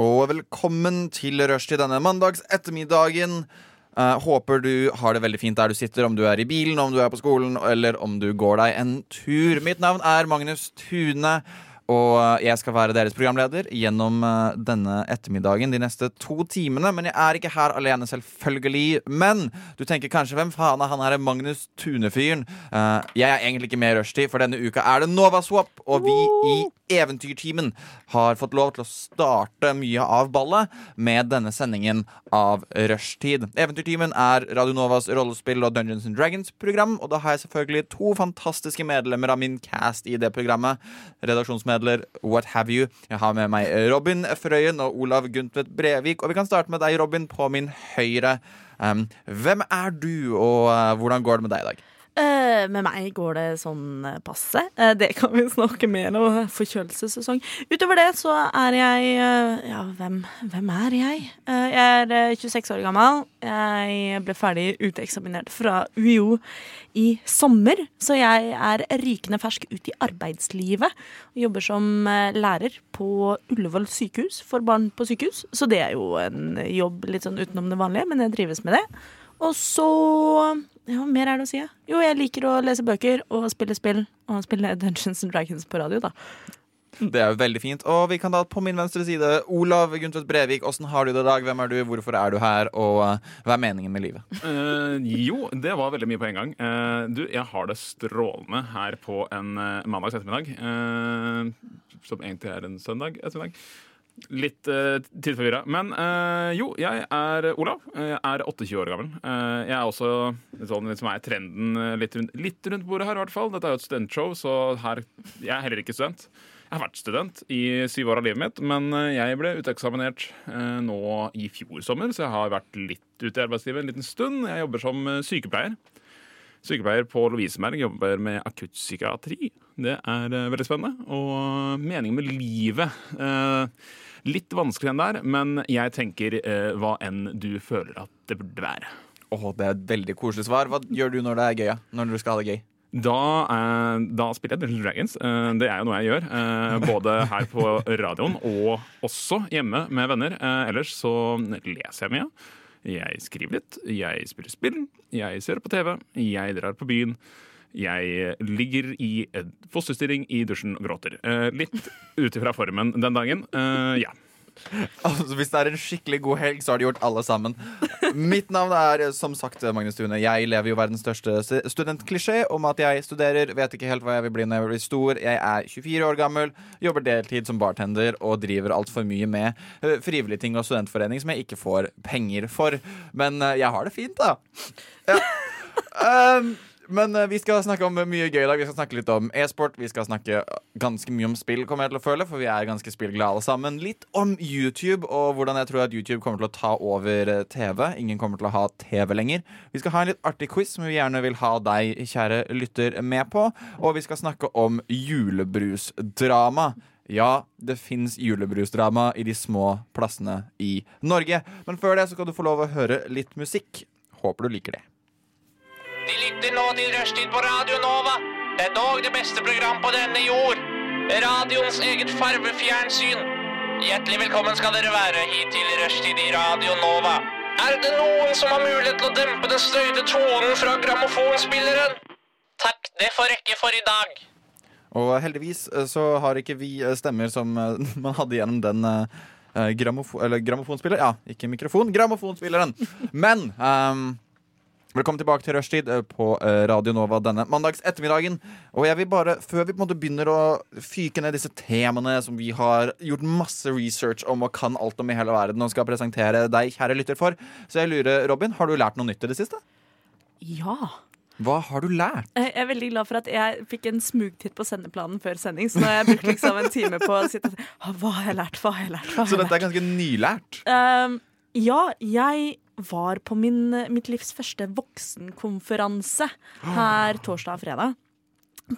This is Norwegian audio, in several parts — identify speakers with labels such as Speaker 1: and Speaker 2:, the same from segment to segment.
Speaker 1: Og velkommen til Rushtid denne mandags ettermiddagen. Uh, håper du har det veldig fint der du sitter, om du er i bilen, om du er på skolen, eller om du går deg en tur. Mitt navn er Magnus Tune. Og eh, jeg skal være deres programleder gjennom eh, denne ettermiddagen de neste to timene. Men jeg er ikke her alene, selvfølgelig. Men du tenker kanskje hvem faen er han her Magnus Tune-fyren? Eh, jeg er egentlig ikke med i rushtid, for denne uka er det Nova Swap. Og vi i Eventyrteamen har fått lov til å starte mye av ballet med denne sendingen av Rushtid. Eventyrteamen er Radio Novas rollespill- og Dungeons and Dragons-program, og da har jeg selvfølgelig to fantastiske medlemmer av min cast i det programmet. Redaksjonsmedler What Have You. Jeg har med meg Robin Frøyen og Olav Guntvedt Brevik, og vi kan starte med deg, Robin, på min høyre. Um, hvem er du, og uh, hvordan går det med deg i dag?
Speaker 2: Eh, med meg går det sånn eh, passe. Eh, det kan vi snakke mer om. Forkjølelsessesong. Utover det så er jeg Ja, hvem, hvem er jeg? Jeg er eh, 26 år gammel. Jeg ble ferdig uteksaminert fra UiO i sommer, så jeg er rykende fersk ut i arbeidslivet. Og jobber som lærer på Ullevål sykehus for barn på sykehus. Så det er jo en jobb litt sånn utenom det vanlige, men jeg trives med det. Og så Ja, mer er det å si? ja? Jo, jeg liker å lese bøker og spille spill. Og spille Dungeons and Dragons på radio, da.
Speaker 1: Det er jo veldig fint. Og vi kan da på min venstre side Olav Guntvedt Brevik. Åssen har du det i dag? Hvem er du? Hvorfor er du her? Og uh, hva er meningen med livet?
Speaker 3: Uh, jo, det var veldig mye på en gang. Uh, du, jeg har det strålende her på en uh, mandags ettermiddag. eh, som egentlig er en søndag ettermiddag. Litt uh, tidsforvirra. Men uh, jo, jeg er Olav. Jeg er 28 år gammel. Uh, jeg er også sånn litt som er trenden eh, litt rundt, litt rundt bordet her, i hvert fall. Dette er jo et studentshow, så her Jeg er heller ikke student. Jeg har vært student i syv år av livet mitt, men eh, jeg ble uteksaminert eh, nå i fjor sommer, så jeg har vært litt ute i arbeidslivet en liten stund. Jeg jobber som eh, sykepleier. Sykepleier på Lovisenberg, jobber med akuttpsykiatri. Det er eh, veldig spennende. Og meningen med livet eh, Litt vanskelig enn der, men jeg tenker eh, hva enn du føler at det burde være.
Speaker 1: Åh, Det er et veldig koselig svar. Hva gjør du når det er gøy? Ja? Når du skal ha det gøy?
Speaker 3: Da, eh, da spiller jeg Dungeons Dragons. Eh, det er jo noe jeg gjør. Eh, både her på radioen og også hjemme med venner. Eh, ellers så leser jeg mye. Jeg skriver litt. Jeg spiller spill. Jeg ser på TV. Jeg drar på byen. Jeg ligger i en fosterstilling i dusjen og gråter. Eh, litt ut ifra formen den dagen. Eh, ja.
Speaker 1: Altså, Hvis det er en skikkelig god helg, så har de gjort alle sammen. Mitt navn er eh, som sagt Magnus Tune. Jeg lever jo verdens største st- studentklisjé om at jeg studerer, vet ikke helt hva jeg vil bli når jeg blir stor. Jeg er 24 år gammel, jobber deltid som bartender og driver altfor mye med eh, frivillige ting og studentforening som jeg ikke får penger for. Men eh, jeg har det fint, da. Ja. Um, men uh, vi skal snakke om mye gøy i dag. Vi skal snakke litt om e-sport. Vi skal snakke ganske mye om spill, kommer jeg til å føle, for vi er ganske spillglade alle sammen. Litt om YouTube og hvordan jeg tror at YouTube kommer til å ta over eh, TV. Ingen kommer til å ha TV lenger. Vi skal ha en litt artig quiz som vi gjerne vil ha deg, kjære lytter, med på. Og vi skal snakke om julebrusdrama. Ja, det fins julebrusdrama i de små plassene i Norge. Men før det så skal du få lov å høre litt musikk. Håper du liker det.
Speaker 4: De lytter nå til Rushtid på Radio Nova. Det er dog det beste program på denne jord. Radioens eget farvefjernsyn. Hjertelig velkommen skal dere være hit til Rushtid i Radio Nova. Er det noen som har mulighet til å dempe den støyte tonen fra grammofonspilleren? Takk, det får rekke for i dag.
Speaker 1: Og heldigvis eh, så har ikke vi eh, stemmer som eh, man hadde gjennom den grammofo eller grammofonspiller. Ja, ikke mikrofon. Grammofonspilleren. Men ehm, velkommen tilbake til rushtid eh, på eh, Radio Nova denne mandags ettermiddagen. Og jeg vil bare, før vi på en måte begynner å fyke ned disse temaene som vi har gjort masse research om og kan alt om i hele verden og skal presentere deg, kjære lytter, for, så jeg lurer, Robin, har du lært noe nytt i det siste?
Speaker 2: Ja.
Speaker 1: Hva har du lært?
Speaker 2: Jeg er veldig glad for at jeg fikk en smugtitt på sendeplanen før sending. Så nå har jeg brukt liksom en time på å sitte og si «Ah, Hva har jeg lært? Hva har jeg lært? Hva har
Speaker 1: Så
Speaker 2: jeg
Speaker 1: dette er ganske nylært.
Speaker 2: Um, ja, jeg var på min, mitt livs første voksenkonferanse her torsdag og fredag.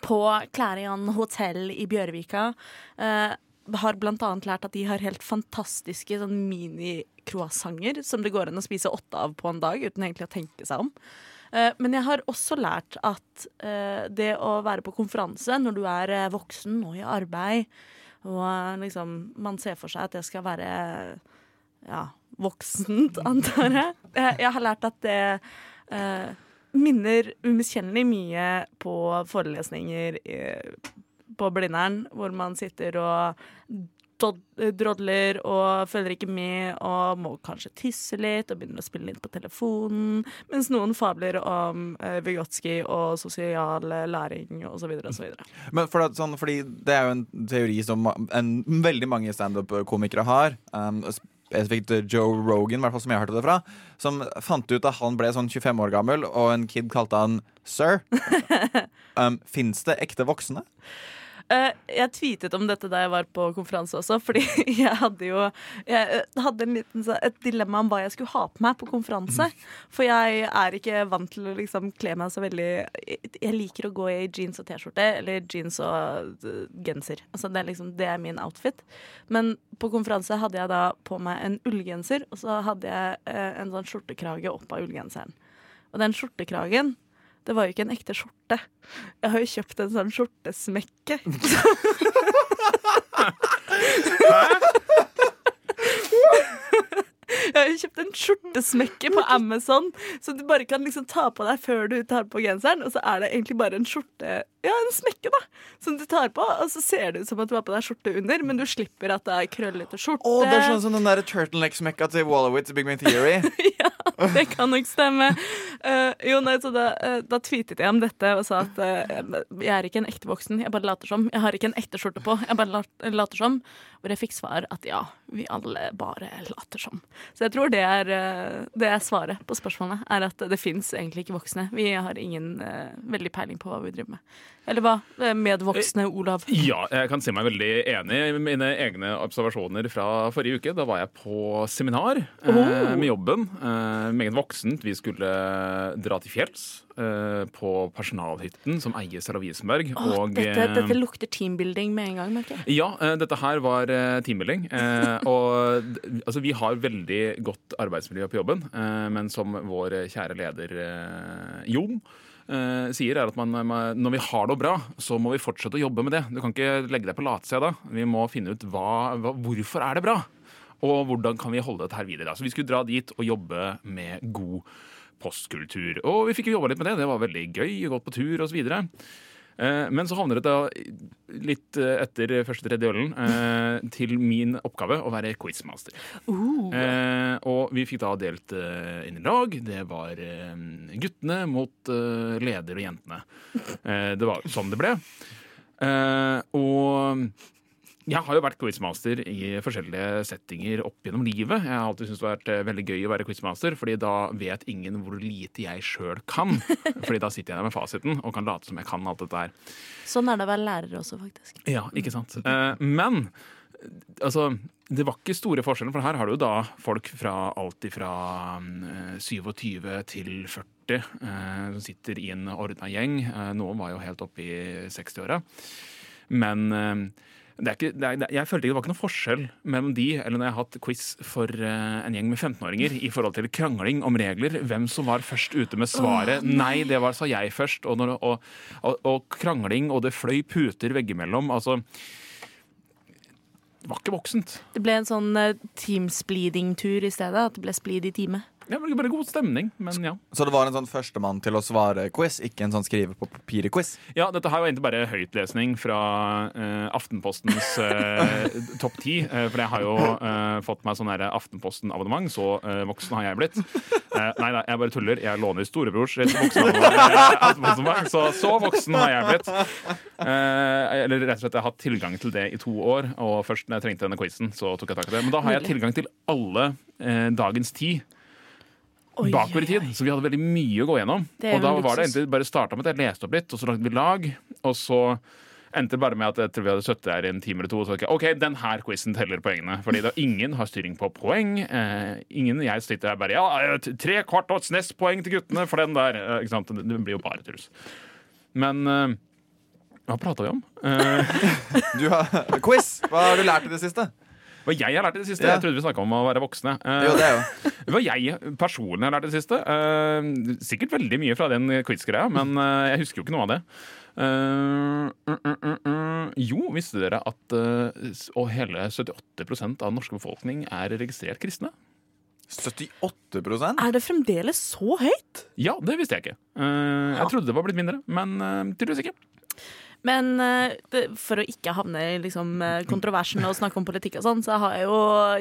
Speaker 2: På Klærian hotell i Bjørvika. Eh, har blant annet lært at de har helt fantastiske sånn mini-croissanter som det går an å spise åtte av på en dag uten egentlig å tenke seg om. Eh, Men jeg har også lært at eh, det å være på konferanse når du er eh, voksen og i arbeid, og eh, liksom man ser for seg at det skal være ja, voksent, antar jeg. Eh, Jeg har lært at det eh, minner umiskjennelig mye på forelesninger i, på Blindern, hvor man sitter og drodler og følger ikke med og må kanskje tisse litt og begynner å spille litt på telefonen, mens noen fabler om eh, Vygotsky og sosial eh, læring osv. osv.
Speaker 1: Men for at, sånn, fordi det er jo en teori som en, veldig mange standup-komikere har. Um, spesifikt Joe Rogan, hvert fall som jeg hørte det fra. Som fant ut da han ble sånn 25 år gammel, og en kid kalte han sir. Um, Fins det ekte voksne?
Speaker 2: Eh, jeg tweetet om dette da jeg var på konferanse også, fordi jeg hadde jo jeg eh, hadde en liten, et dilemma om hva jeg skulle ha på meg på konferanse. For jeg er ikke vant til å liksom kle meg så veldig Jeg liker å gå i jeans og T-skjorte, eller jeans og eh, genser. Altså det, er liksom, det er min outfit. Men på konferanse hadde jeg da på meg en ullgenser, og så hadde jeg en sånn skjortekrage opp av ullgenseren. Og den skjortekragen det var jo ikke en ekte skjorte. Jeg har jo kjøpt en sånn skjortesmekke. Jeg har jo kjøpt en skjortesmekke på Amazon, som du bare kan liksom ta på deg før du tar på genseren. Og så er det egentlig bare en skjorte Ja, en smekke, da. Som du tar på, og så ser det ut som at du har på deg skjorte under, men du slipper at det er krøllete skjorte.
Speaker 1: Å, det er sånn som den der turtleneck-smekka til Wallowitz i Big Bang Theory.
Speaker 2: ja, det kan nok stemme. Uh, jo, nei, så da, uh, da tweetet jeg om dette og sa at uh, jeg er ikke en ekte voksen, jeg bare later som. Jeg har ikke en ekte skjorte på, jeg bare later som. Hvor jeg fikk svar at ja, vi alle bare later som. Så jeg tror det er, det er svaret på spørsmålet, er at det fins egentlig ikke voksne. Vi har ingen veldig peiling på hva vi driver med. Eller hva? Eh, Medvoksne Olav.
Speaker 3: Ja, jeg kan si meg veldig enig i mine egne observasjoner fra forrige uke. Da var jeg på seminar eh, med jobben. Eh, meget voksent. Vi skulle dra til fjells eh, på personalhytten som eies av Lovisenberg.
Speaker 2: Dette,
Speaker 3: eh,
Speaker 2: dette lukter teambuilding med en gang, merker jeg.
Speaker 3: Ja, eh, dette her var eh, teambuilding. Eh, og altså, vi har veldig godt arbeidsmiljø på jobben, eh, men som vår kjære leder eh, Jon eh, sier, er at man, man, når vi har det bra, så må vi fortsette å jobbe med det. Du kan ikke legge deg på latsida da. Vi må finne ut hva, hva, hvorfor er det bra, og hvordan kan vi holde dette her videre. Så vi skulle dra dit og jobbe med god postkultur. Og vi fikk jo jobba litt med det. Det var veldig gøy. Gått på tur osv. Eh, Men så havner det da litt eh, etter første tredje ølen eh, til min oppgave å være quizmaster. Eh, og vi fikk da delt inn i lag. Det var guttene mot leder og jentene. Det var sånn det ble. Og jeg har jo vært quizmaster i forskjellige settinger opp gjennom livet. Jeg har alltid syntes det har vært eh, veldig gøy å være quizmaster, fordi da vet ingen hvor lite jeg sjøl kan. Fordi da sitter jeg der med fasiten og kan late som jeg kan alt dette her.
Speaker 2: Sånn er det å være lærer også, faktisk.
Speaker 3: Ja, ikke sant. Eh, men altså, det var ikke store forskjeller, for her har du jo da folk fra alt fra eh, 27 til 40 eh, som sitter i en ordna gjeng. Eh, noen var jo helt oppe i 60-åra. Men eh, ikke, det er, jeg følte ikke det var ikke noe forskjell mellom de eller når jeg har hatt quiz for eh, en gjeng med 15-åringer i forhold til krangling om regler. Hvem som var først ute med svaret. nei. det var sa jeg først. Og, når, og, og, og krangling, og det fløy puter veggimellom. Altså det var ikke voksent.
Speaker 2: Det ble en sånn uh, teamsbleeding-tur i stedet. At det ble splid i teamet.
Speaker 3: Det men bare god stemning, men ja.
Speaker 1: Så det var en sånn førstemann til å svare-quiz, ikke en sånn skrive på papiret-quiz.
Speaker 3: Ja, dette her var egentlig bare høytlesning fra uh, Aftenpostens uh, topp ti. Uh, for jeg har jo fått meg sånn Aftenposten-abonnement, så voksen har jeg blitt. Nei da, jeg bare tuller. Jeg låner storebrors rett voksenabonnement, så så voksen har jeg blitt. Eh, eller rett og slett, jeg har hatt tilgang til det i to år, og først når jeg trengte denne quizen, så tok jeg tak i det. Men da har jeg tilgang til alle dagens ti. Bakover i tid. Så vi hadde veldig mye å gå gjennom. Og da var det egentlig bare starta med at jeg leste opp litt, og så lagde vi lag. Og så endte det bare med at jeg tror vi hadde sittet her i en time eller to og jeg, OK, den her quizen teller poengene. Fordi da ingen har styring på poeng. Eh, ingen Jeg sitter her bare Ja, tre kvart og et snest poeng til guttene for den der. Eh, ikke sant? Det det blir jo bare trus. Men eh, hva prata vi om? Eh,
Speaker 1: Du har, quiz! Hva har du lært i det siste?
Speaker 3: Hva jeg har lært i det siste?
Speaker 1: Ja.
Speaker 3: Jeg trodde vi snakka om å være voksne. Eh,
Speaker 1: Jo, det er jo
Speaker 3: Hva jeg personlig har lært i det siste? Eh, sikkert veldig mye fra den quiz-greia, men eh, jeg husker jo ikke noe av det. Uh, uh, uh. Jo, visste dere at og hele 78% av den norske befolkning er registrert kristne?
Speaker 1: 78%
Speaker 2: Er det fremdeles så høyt?
Speaker 3: Ja, det visste jeg ikke. Eh, jeg trodde det var blitt mindre, men uh, tydeligvis ikke.
Speaker 2: Men eh, det, for å ikke havne i liksom, eh, kontroversen og snakke om politikk og sånn, så har jo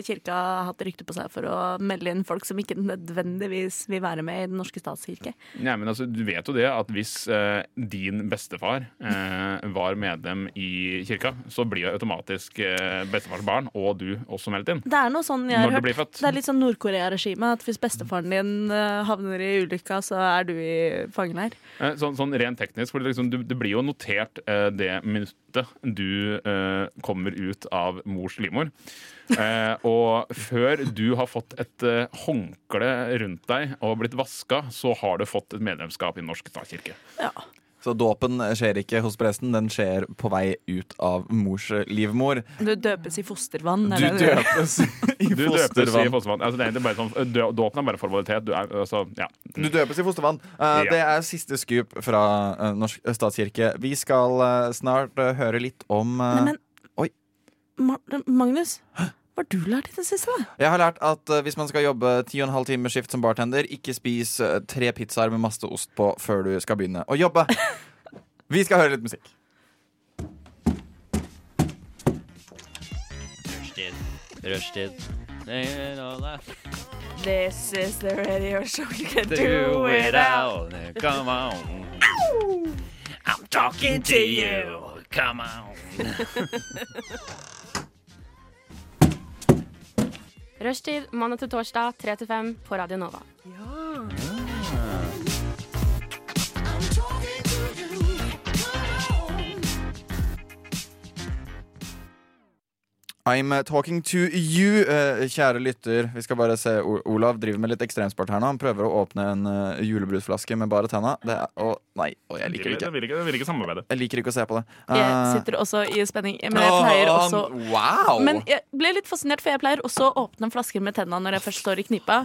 Speaker 2: kirka hatt rykte på seg for å melde inn folk som ikke nødvendigvis vil være med i Den norske statskirke.
Speaker 3: Nei, men altså, Du vet jo det at hvis eh, din bestefar eh, var medlem i kirka, så blir jo automatisk uh, bestefars barn og du også meldt inn.
Speaker 2: Det er noe sånn jeg har hørt. Det er litt sånn Nord-Korea-regime. At hvis bestefaren din eh, havner i ulykka, så er du i fangeleir.
Speaker 3: Eh, Sånn, sånn rent teknisk, for det, liksom, du, det blir jo notert eh, det minuttet du eh, kommer ut av mors livmor. Eh, og før du har fått et eh, håndkle rundt deg og blitt vaska, så har du fått et medlemskap i Norsk statskirke.
Speaker 2: Ja.
Speaker 1: Så dåpen skjer ikke hos presten, den skjer på vei ut av mors livmor.
Speaker 2: Du døpes i fostervann.
Speaker 1: Du døpes i
Speaker 3: Du døpes i
Speaker 1: fostervann.
Speaker 3: fostervann. Altså, det er bare sånn, Dåpen er bare formalitet. Du er, altså, ja.
Speaker 1: Du døpes i fostervann. Uh,
Speaker 3: Ja.
Speaker 1: Det er siste skup fra uh, Norsk statskirke. Vi skal uh, snart eh, høre litt om eh,
Speaker 2: Nei, men
Speaker 1: Oi.
Speaker 2: Ma Magnus, hva har du lært i det siste? da?
Speaker 1: Jeg har lært at uh, hvis man skal jobbe 10 12 timer skift som bartender, ikke spis uh, tre pizzaer med masse ost på før du skal begynne å jobbe. Vi skal høre litt musikk.
Speaker 5: Rushtid. Rushtid.
Speaker 2: This is the radio show you can
Speaker 5: do it out. Come on. I'm talking to you. Come on.
Speaker 6: Rushtid mandag til torsdag 3 til 5 på Radio Nova.
Speaker 1: I'm uh, talking to you, eh, kjære lytter. Vi skal bare se O Olav driver med litt ekstremsport her nå. Han prøver å åpne en uh, julebrusflaske med bare tenna. Det er, å, nei, å, jeg liker det
Speaker 3: Jeg
Speaker 1: ikke.
Speaker 3: vil ikke, jeg vil ikke samarbeide.
Speaker 1: Jeg liker ikke å se på det.
Speaker 2: Jeg
Speaker 1: Eh,
Speaker 2: sitter også i spenning, men jeg pleier også
Speaker 1: Wow!
Speaker 2: Men jeg ble litt fascinert, for jeg pleier også å åpne flasker med tenna når jeg først står i knipa.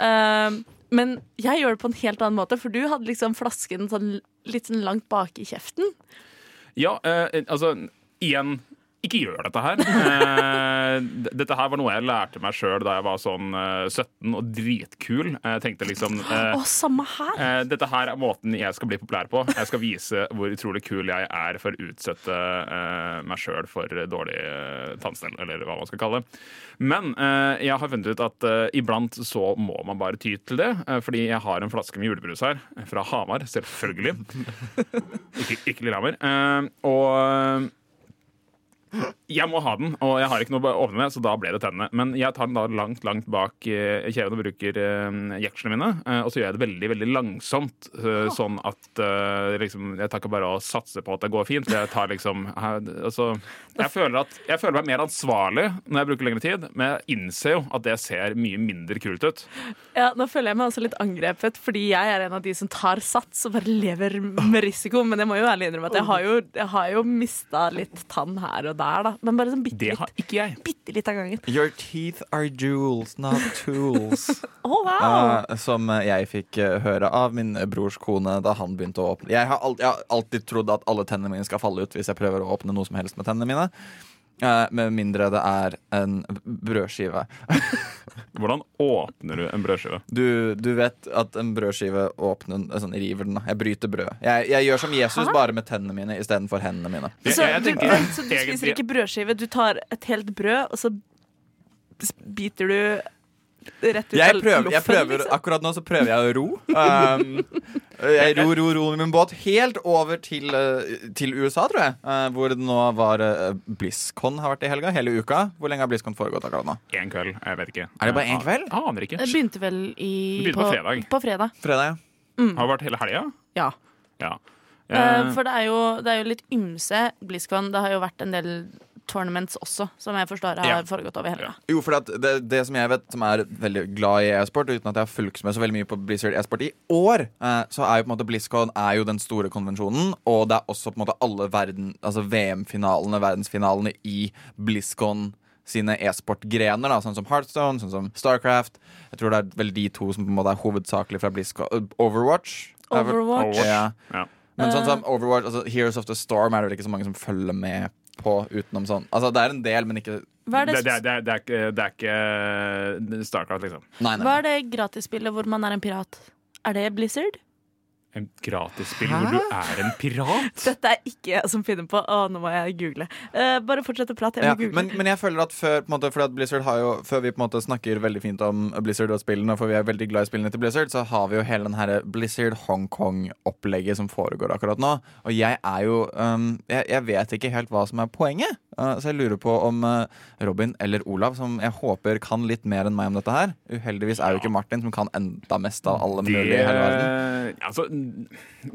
Speaker 2: Um, men jeg gjør det på en helt annen måte, for du hadde liksom flasken sånn, litt sånn langt bak i kjeften.
Speaker 3: Ja, eh, altså Igjen, ikke gjør dette her. Eh, dette her var noe jeg lærte meg sjøl da jeg var sånn eh, 17 og dritkul. Jeg tenkte liksom eh,
Speaker 2: Å, samme her!
Speaker 3: eh, Dette her er måten jeg skal bli populær på. Jeg skal vise hvor utrolig kul jeg er for å utsette eh, meg sjøl for dårlig tannstell, eller hva man skal kalle det. Men eh, jeg har funnet ut at eh, iblant så må man bare ty til det. eh, fordi jeg har en flaske med julebrus her, fra Hamar, selvfølgelig. ikke, ikke Lillehammer. Eh, og jeg må ha den, og jeg har ikke noe å åpne med, så da ble det tennene. Men jeg tar den da langt langt bak eh, kjeven og bruker eh, jekslene mine. eh, og så gjør jeg det veldig veldig langsomt, eh, sånn at liksom, jeg tar ikke bare og satser på at det går fint. For Jeg tar liksom altså, jeg, føler at, jeg føler meg mer ansvarlig når jeg bruker lengre tid, men jeg innser jo at det ser mye mindre kult ut.
Speaker 2: Ja, Nå føler jeg meg også litt angrepet, fordi jeg er en av de som tar sats og bare lever med risiko. Men jeg må jo ærlig innrømme at jeg har jo, jeg har jo mista litt tann her og der, da. Men bare sånn bitte
Speaker 3: Det
Speaker 2: litt.
Speaker 3: har ikke jeg.
Speaker 2: Bitte litt av gangen.
Speaker 1: Your teeth are jewels, not tools.
Speaker 2: oh, wow!
Speaker 1: uh, som jeg fikk eh, høre av min brors kone da han begynte å åpne. Jeg har, al jeg har alltid trodd at alle tennene mine skal falle ut hvis jeg prøver å åpne noe som helst med tennene mine. Eh, med mindre det er en brødskive.
Speaker 3: Hvordan åpner du en brødskive?
Speaker 1: Du, du vet at en brødskive åpner en- sånn river den. Jeg bryter brød. Jeg, jeg gjør som Jesus, bare med tennene mine istedenfor hendene mine.
Speaker 2: Så,
Speaker 3: jeg
Speaker 2: du,
Speaker 3: tenker
Speaker 2: du, så du spiser ikke brødskive, du tar et helt brød, og så biter du rett ut
Speaker 1: Jeg prøver, jeg prøver,
Speaker 2: liksom.
Speaker 1: akkurat nå så prøver jeg å ro. Um, jeg ror, ror, ror med min båt helt over til, eh, til USA, tror jeg. Uh, hvor det nå var uh, BlizzCon har vært i helga. Hele uka. Hvor lenge har BlizzCon foregått akkurat nå?
Speaker 3: En kveld. Jeg vet ikke.
Speaker 1: Er det bare en kveld?
Speaker 3: a- Aner ikke.
Speaker 2: Det begynte vel i
Speaker 3: Det begynte på fredag.
Speaker 2: På fredag.
Speaker 1: Fredag, ja.
Speaker 3: Har det vært hele helga?
Speaker 2: Ja.
Speaker 3: Ja.
Speaker 2: Eh,
Speaker 3: Eh,
Speaker 2: for det er, jo, det er jo litt ymse BlizzCon. Det har jo vært en del tournaments også, som jeg forstår har
Speaker 3: Ja.
Speaker 2: foregått over helga.
Speaker 1: Jo, for det, det som jeg vet, som er veldig glad i e-sport, uten at jeg har fulgt med så veldig mye på Blizzard e-sport i år, eh, så er jo på en måte BlizzCon er jo den store konvensjonen, og det er også på en måte alle verden, altså VM-finalene, verdensfinalene i BlizzCon sine e-sportgrener, sånn som Heartstone, sånn som Starcraft. Jeg tror det er vel de to som på en måte er hovedsakelig fra BlizzCon. Overwatch. Overwatch.
Speaker 2: Overwatch.
Speaker 1: Ja.
Speaker 3: Ja.
Speaker 1: Men sånn som Overwatch, altså Heroes of the Storm er det vel ikke så mange som følger med på utenom sånn. Altså det er en del, men ikke
Speaker 2: Hva er
Speaker 3: det,
Speaker 2: det,
Speaker 3: det, det, det, er ikke, det er ikke Starcraft, liksom.
Speaker 1: Nei, nei.
Speaker 2: hva er det gratisspillet hvor man er en pirat? Er det Blizzard?
Speaker 3: En gratisspill hvor du er en pirat?
Speaker 2: Dette er ikke jeg som finner på. Å, nå må jeg google. Uh, bare fortsett å prate. Jeg
Speaker 1: Ja,
Speaker 2: google.
Speaker 1: men, men jeg føler at før, på en måte, fordi at Blizzard har jo, før vi på en måte snakker veldig fint om Blizzard og spillene, for vi er veldig glad i spillene til Blizzard, så har vi jo hele den her Blizzard Hongkong-opplegget som foregår akkurat nå. Og jeg er jo um, jeg, jeg vet ikke helt hva som er poenget. Uh, så jeg lurer på om uh, Robin eller Olav, som jeg håper kan litt mer enn meg om dette her Uheldigvis er jo ikke Martin, som kan enda mest av alle mulige i hele verden.
Speaker 3: altså,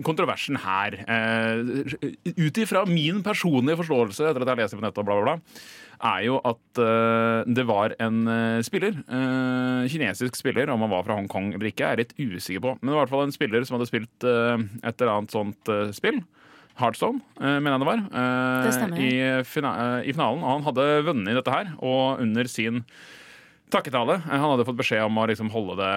Speaker 3: kontroversen her eh, Ut ifra min personlige forståelse etter at jeg leser på nettet, og bla, bla, bla, er jo at eh, det var en eh, spiller, eh, kinesisk spiller, om han var fra Hongkong eller ikke, er jeg litt usikker på. Men det var i hvert fall en spiller som hadde spilt eh, et eller annet sånt eh, spill. Heartstone, eh, mener jeg det var. eh,
Speaker 2: Det stemmer.
Speaker 3: I, fina eh, I finalen. Og han hadde vunnet dette her, og under sin takketale. Han hadde fått beskjed om å liksom holde det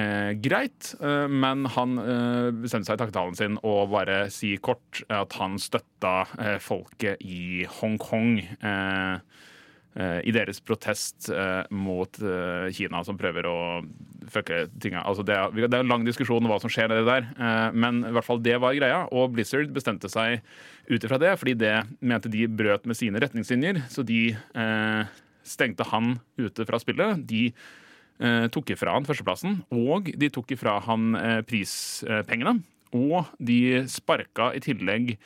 Speaker 3: eh, greit, eh, men han eh, bestemte seg i takketalen sin å bare si kort at han støtta folket i Hongkong. Eh, I deres protest eh, mot eh, Kina, som prøver å fucke tinga. Altså det, er, det er en lang diskusjon om hva som skjer nedi der, eh, men i hvert fall det var greia. Og Blizzard bestemte seg ut ifra det, fordi det mente de brøt med sine retningslinjer. Så de eh, stengte han ute fra spillet. De eh, tok ifra han førsteplassen, og de tok ifra han eh, prispengene. Og de sparka i tillegg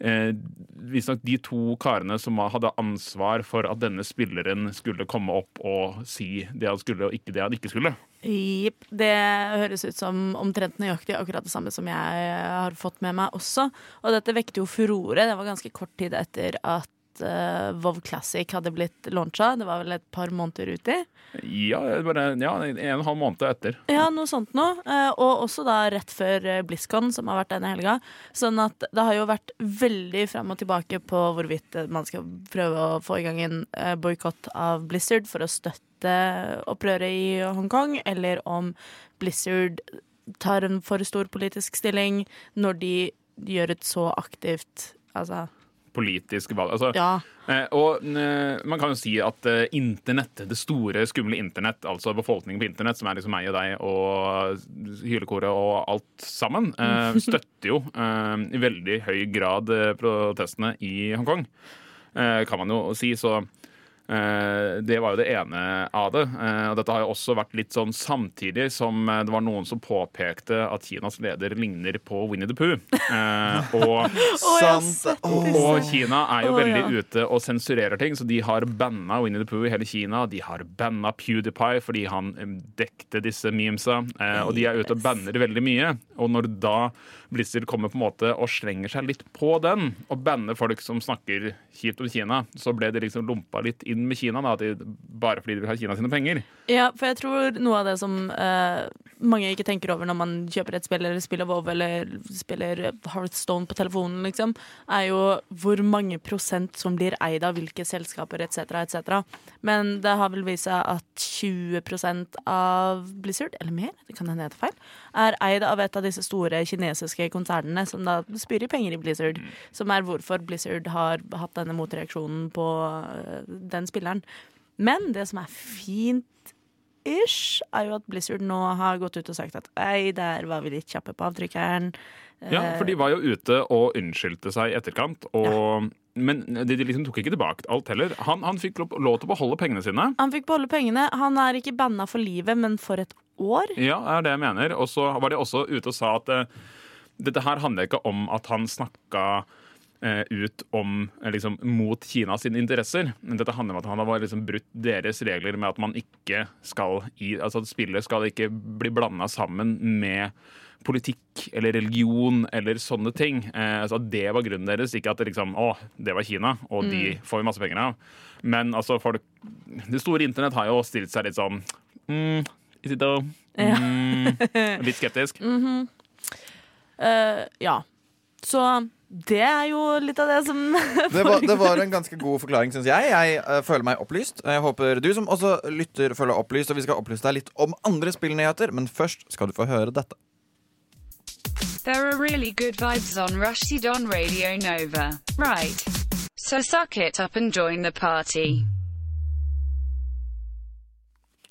Speaker 3: eh, de to karene som hadde ansvar for at denne spilleren skulle komme opp og si det han skulle, og ikke det han ikke skulle.
Speaker 2: Jepp. Det høres ut som omtrent nøyaktig akkurat det samme som jeg har fått med meg også. Og dette vekket jo furore. Det var ganske kort tid etter at uh, Vov Classic hadde blitt launcha. Det var vel et par måneder uti.
Speaker 3: Ja, bare, ja en og en halv måned etter.
Speaker 2: Ja, noe sånt noe. Uh, og også da rett før eh, BlizzCon, som har vært denne helga. Sånn at det har jo vært veldig frem og tilbake på hvorvidt eh, man skal prøve å få i gang en uh, boikott av Blizzard for å støtte opprøret i Hongkong, eller om Blizzard tar en for stor politisk stilling når de gjør et så aktivt Altså,
Speaker 3: Politisk valg. Altså,
Speaker 2: ja.
Speaker 3: Eh, og eh, man kan jo si at eh, internett, det store, skumle internett, altså befolkningen på internett, som er liksom meg og deg og hylekoret og alt sammen, støtter jo i veldig høy grad protestene i Hongkong. Kan man jo si. Så det var jo det ene av det. Eh, og dette har jo også vært litt sånn samtidig som eh, det var noen som påpekte at Kinas leder ligner på Winnie the Pooh. Eh, og og Kina er jo veldig ute og sensurerer ting, så de har banna Winnie the Pooh i hele Kina. De har banna PewDiePie fordi han dekte disse memesa. Eh, og de er ute og banner veldig mye. Og når da Blizzard kommer på en måte og slenger seg litt på den, og banner folk som snakker kjipt om Kina, så ble de liksom lompa litt inn med Kina, da, at de, bare fordi de vil ha Kina sine penger.
Speaker 2: Ja, for jeg tror noe av det som eh, mange ikke tenker over når man kjøper et spill eller spiller WoW eller spiller Hearthstone på telefonen, liksom, er jo hvor mange prosent som blir eid av hvilke selskaper etc., etc. Men det har vel vist seg at 20% av Blizzard, eller mer, det kan hende jeg tar feil, er eid av et av disse store kinesiske konsernene som da spyr i penger i Blizzard. Som er hvorfor Blizzard har hatt denne motreaksjonen på eh, den spilleren. Men det som er fint ish, er jo at Blizzard nå har gått ut og sagt at ei, der var vi litt kjappe på avtrykkeren.
Speaker 3: Ja,
Speaker 2: Eh,
Speaker 3: for de var jo ute og unnskyldte seg i etterkant. Og, Men de, liksom tok ikke tilbake alt heller. Han, han fikk lov, lov til å beholde pengene sine.
Speaker 2: Han fikk beholde pengene. Han er ikke banna for livet, men for et år.
Speaker 3: Ja, det er det jeg mener. Og så var de også ute og sa at uh, dette her handler ikke om at han snakka ut om eh, liksom, mot Kinas interesser. Dette handler om at han har liksom brutt deres regler med at man ikke skal i, altså at spillet skal ikke bli blanda sammen med politikk eller religion eller sånne ting. Eh, altså at Det var grunnen deres, ikke at det liksom, å, det var Kina, og de får vi masse penger av. Men altså, folk Det store internett har jo stilt seg litt sånn mm, Is it though? Mm, litt skeptisk.
Speaker 2: Eh, ja. Så det er jo litt av det som
Speaker 1: Det var, det var en ganske god forklaring, syns jeg. Jeg uh, føler meg opplyst. Jeg håper du som også lytter, føler deg opplyst. Og vi skal opplyse deg litt om andre spillnyheter, men først skal du få høre dette.
Speaker 7: There are really good vibes on Rushdie on Radio Nova. Right. So suck it up and join the party.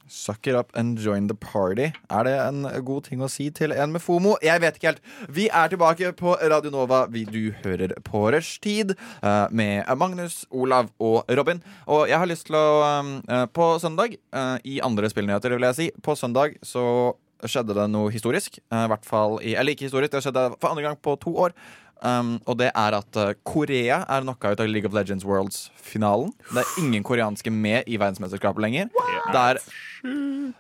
Speaker 1: Suck it up and join the party. Er det en god ting å si til en med FOMO? Jeg vet ikke helt. Vi er tilbake på Radio Nova. Du hører på Rushtid eh, med Magnus, Olav og Robin. Og jeg har lyst til å eh, På søndag, eh, i andre spillnyheter, vil jeg si, på søndag så skjedde det noe historisk. eh, hvert fall i, Eller ikke historisk, det skjedde for andre gang på to år. Um, og det er at eh, Korea er knocka ut av League of Legends Worlds-finalen. Det er ingen koreanske med i verdensmesterskapet lenger. Det er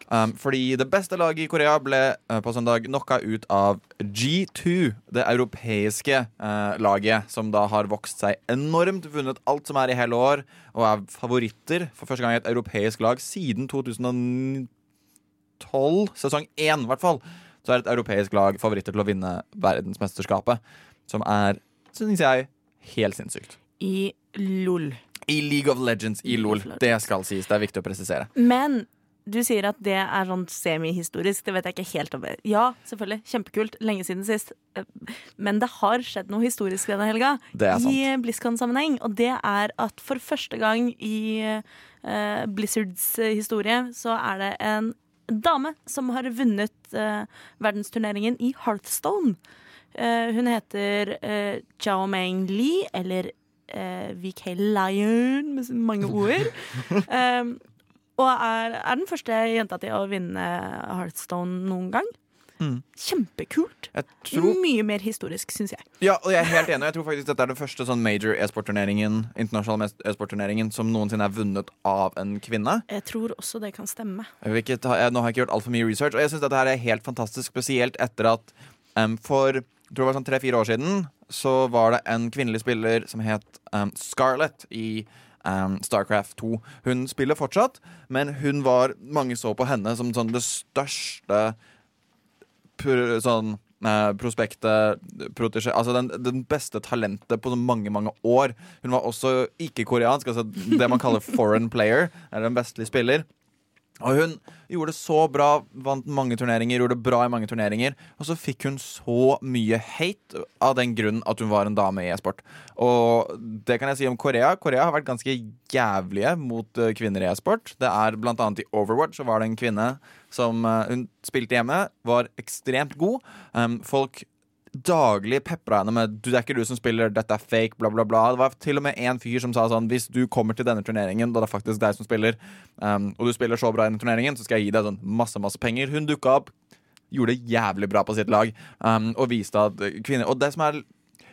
Speaker 1: Um, fordi det beste laget i Korea ble uh, på søndag knocka ut av G2, det europeiske uh, laget, som da har vokst seg enormt, vunnet alt som er i hele år, og er favoritter for første gang i et europeisk lag siden 2012, sesong 1 i hvert fall. Så er et europeisk lag favoritter til å vinne verdensmesterskapet, som er, syns jeg, helt sinnssykt.
Speaker 2: I LOL.
Speaker 1: I League of Legends, i LOL. Det skal sies. Det er viktig å presisere.
Speaker 2: Men du sier at det er sånn semihistorisk. Det vet jeg ikke helt om. Ja, selvfølgelig. Kjempekult. Lenge siden sist. Men det har skjedd noe historisk denne helga. I BlizzCon-sammenheng. Og det er at for første gang i uh, Blizzards historie så er det en dame som har vunnet uh, verdensturneringen i Hearthstone. Eh, hun heter uh, Chao Meng Li, eller uh, VK Lion, med så mange ord. Um, og er, er den første jenta til å vinne Hearthstone noen gang.
Speaker 1: Mm.
Speaker 2: Kjempekult.
Speaker 1: Tror
Speaker 2: Mye mer historisk, syns jeg.
Speaker 1: Ja, og jeg er helt enig. Jeg tror faktisk dette er den første sånn major e-sportturneringen internasjonale e-sportturneringen som noensinne er vunnet av en kvinne.
Speaker 2: Jeg tror også det kan stemme.
Speaker 1: Jeg, nå har jeg ikke gjort altfor mye research, og jeg syns dette er helt fantastisk, spesielt etter at um, for jeg tror det var sånn tre-fire år siden så var det en kvinnelig spiller som het um, Scarlett i um, Starcraft 2. Hun spiller fortsatt, men hun var Mange så på henne som sånn det største pr sånn eh, prospektet, protesje, altså den, den beste talentet på så mange mange år. Hun var også ikke-koreansk, altså det man kaller foreign player. Er en vestlig spiller. Og hun gjorde det så bra, vant mange turneringer, gjorde det bra i mange turneringer. Og så fikk hun så mye hate av den grunn at hun var en dame i e-sport. Og det kan jeg si om Korea. Korea har vært ganske jævlige mot eh, kvinner i e-sport. Det er blant annet i Overwatch så var det en kvinne som eh, Hun spilte hjemme, var ekstremt god. Um, folk daglig pepra henne med det er ikke du som spiller, dette er fake, bla, bla, bla. Det var til og med en fyr som sa sånn Hvis du kommer til denne turneringen, da det er faktisk deg som spiller, um, og du spiller så bra i denne turneringen, så skal jeg gi deg sånn masse, masse penger. Hun dukka opp, gjorde det jævlig bra på sitt lag, um, og viste at kvinner Og det som er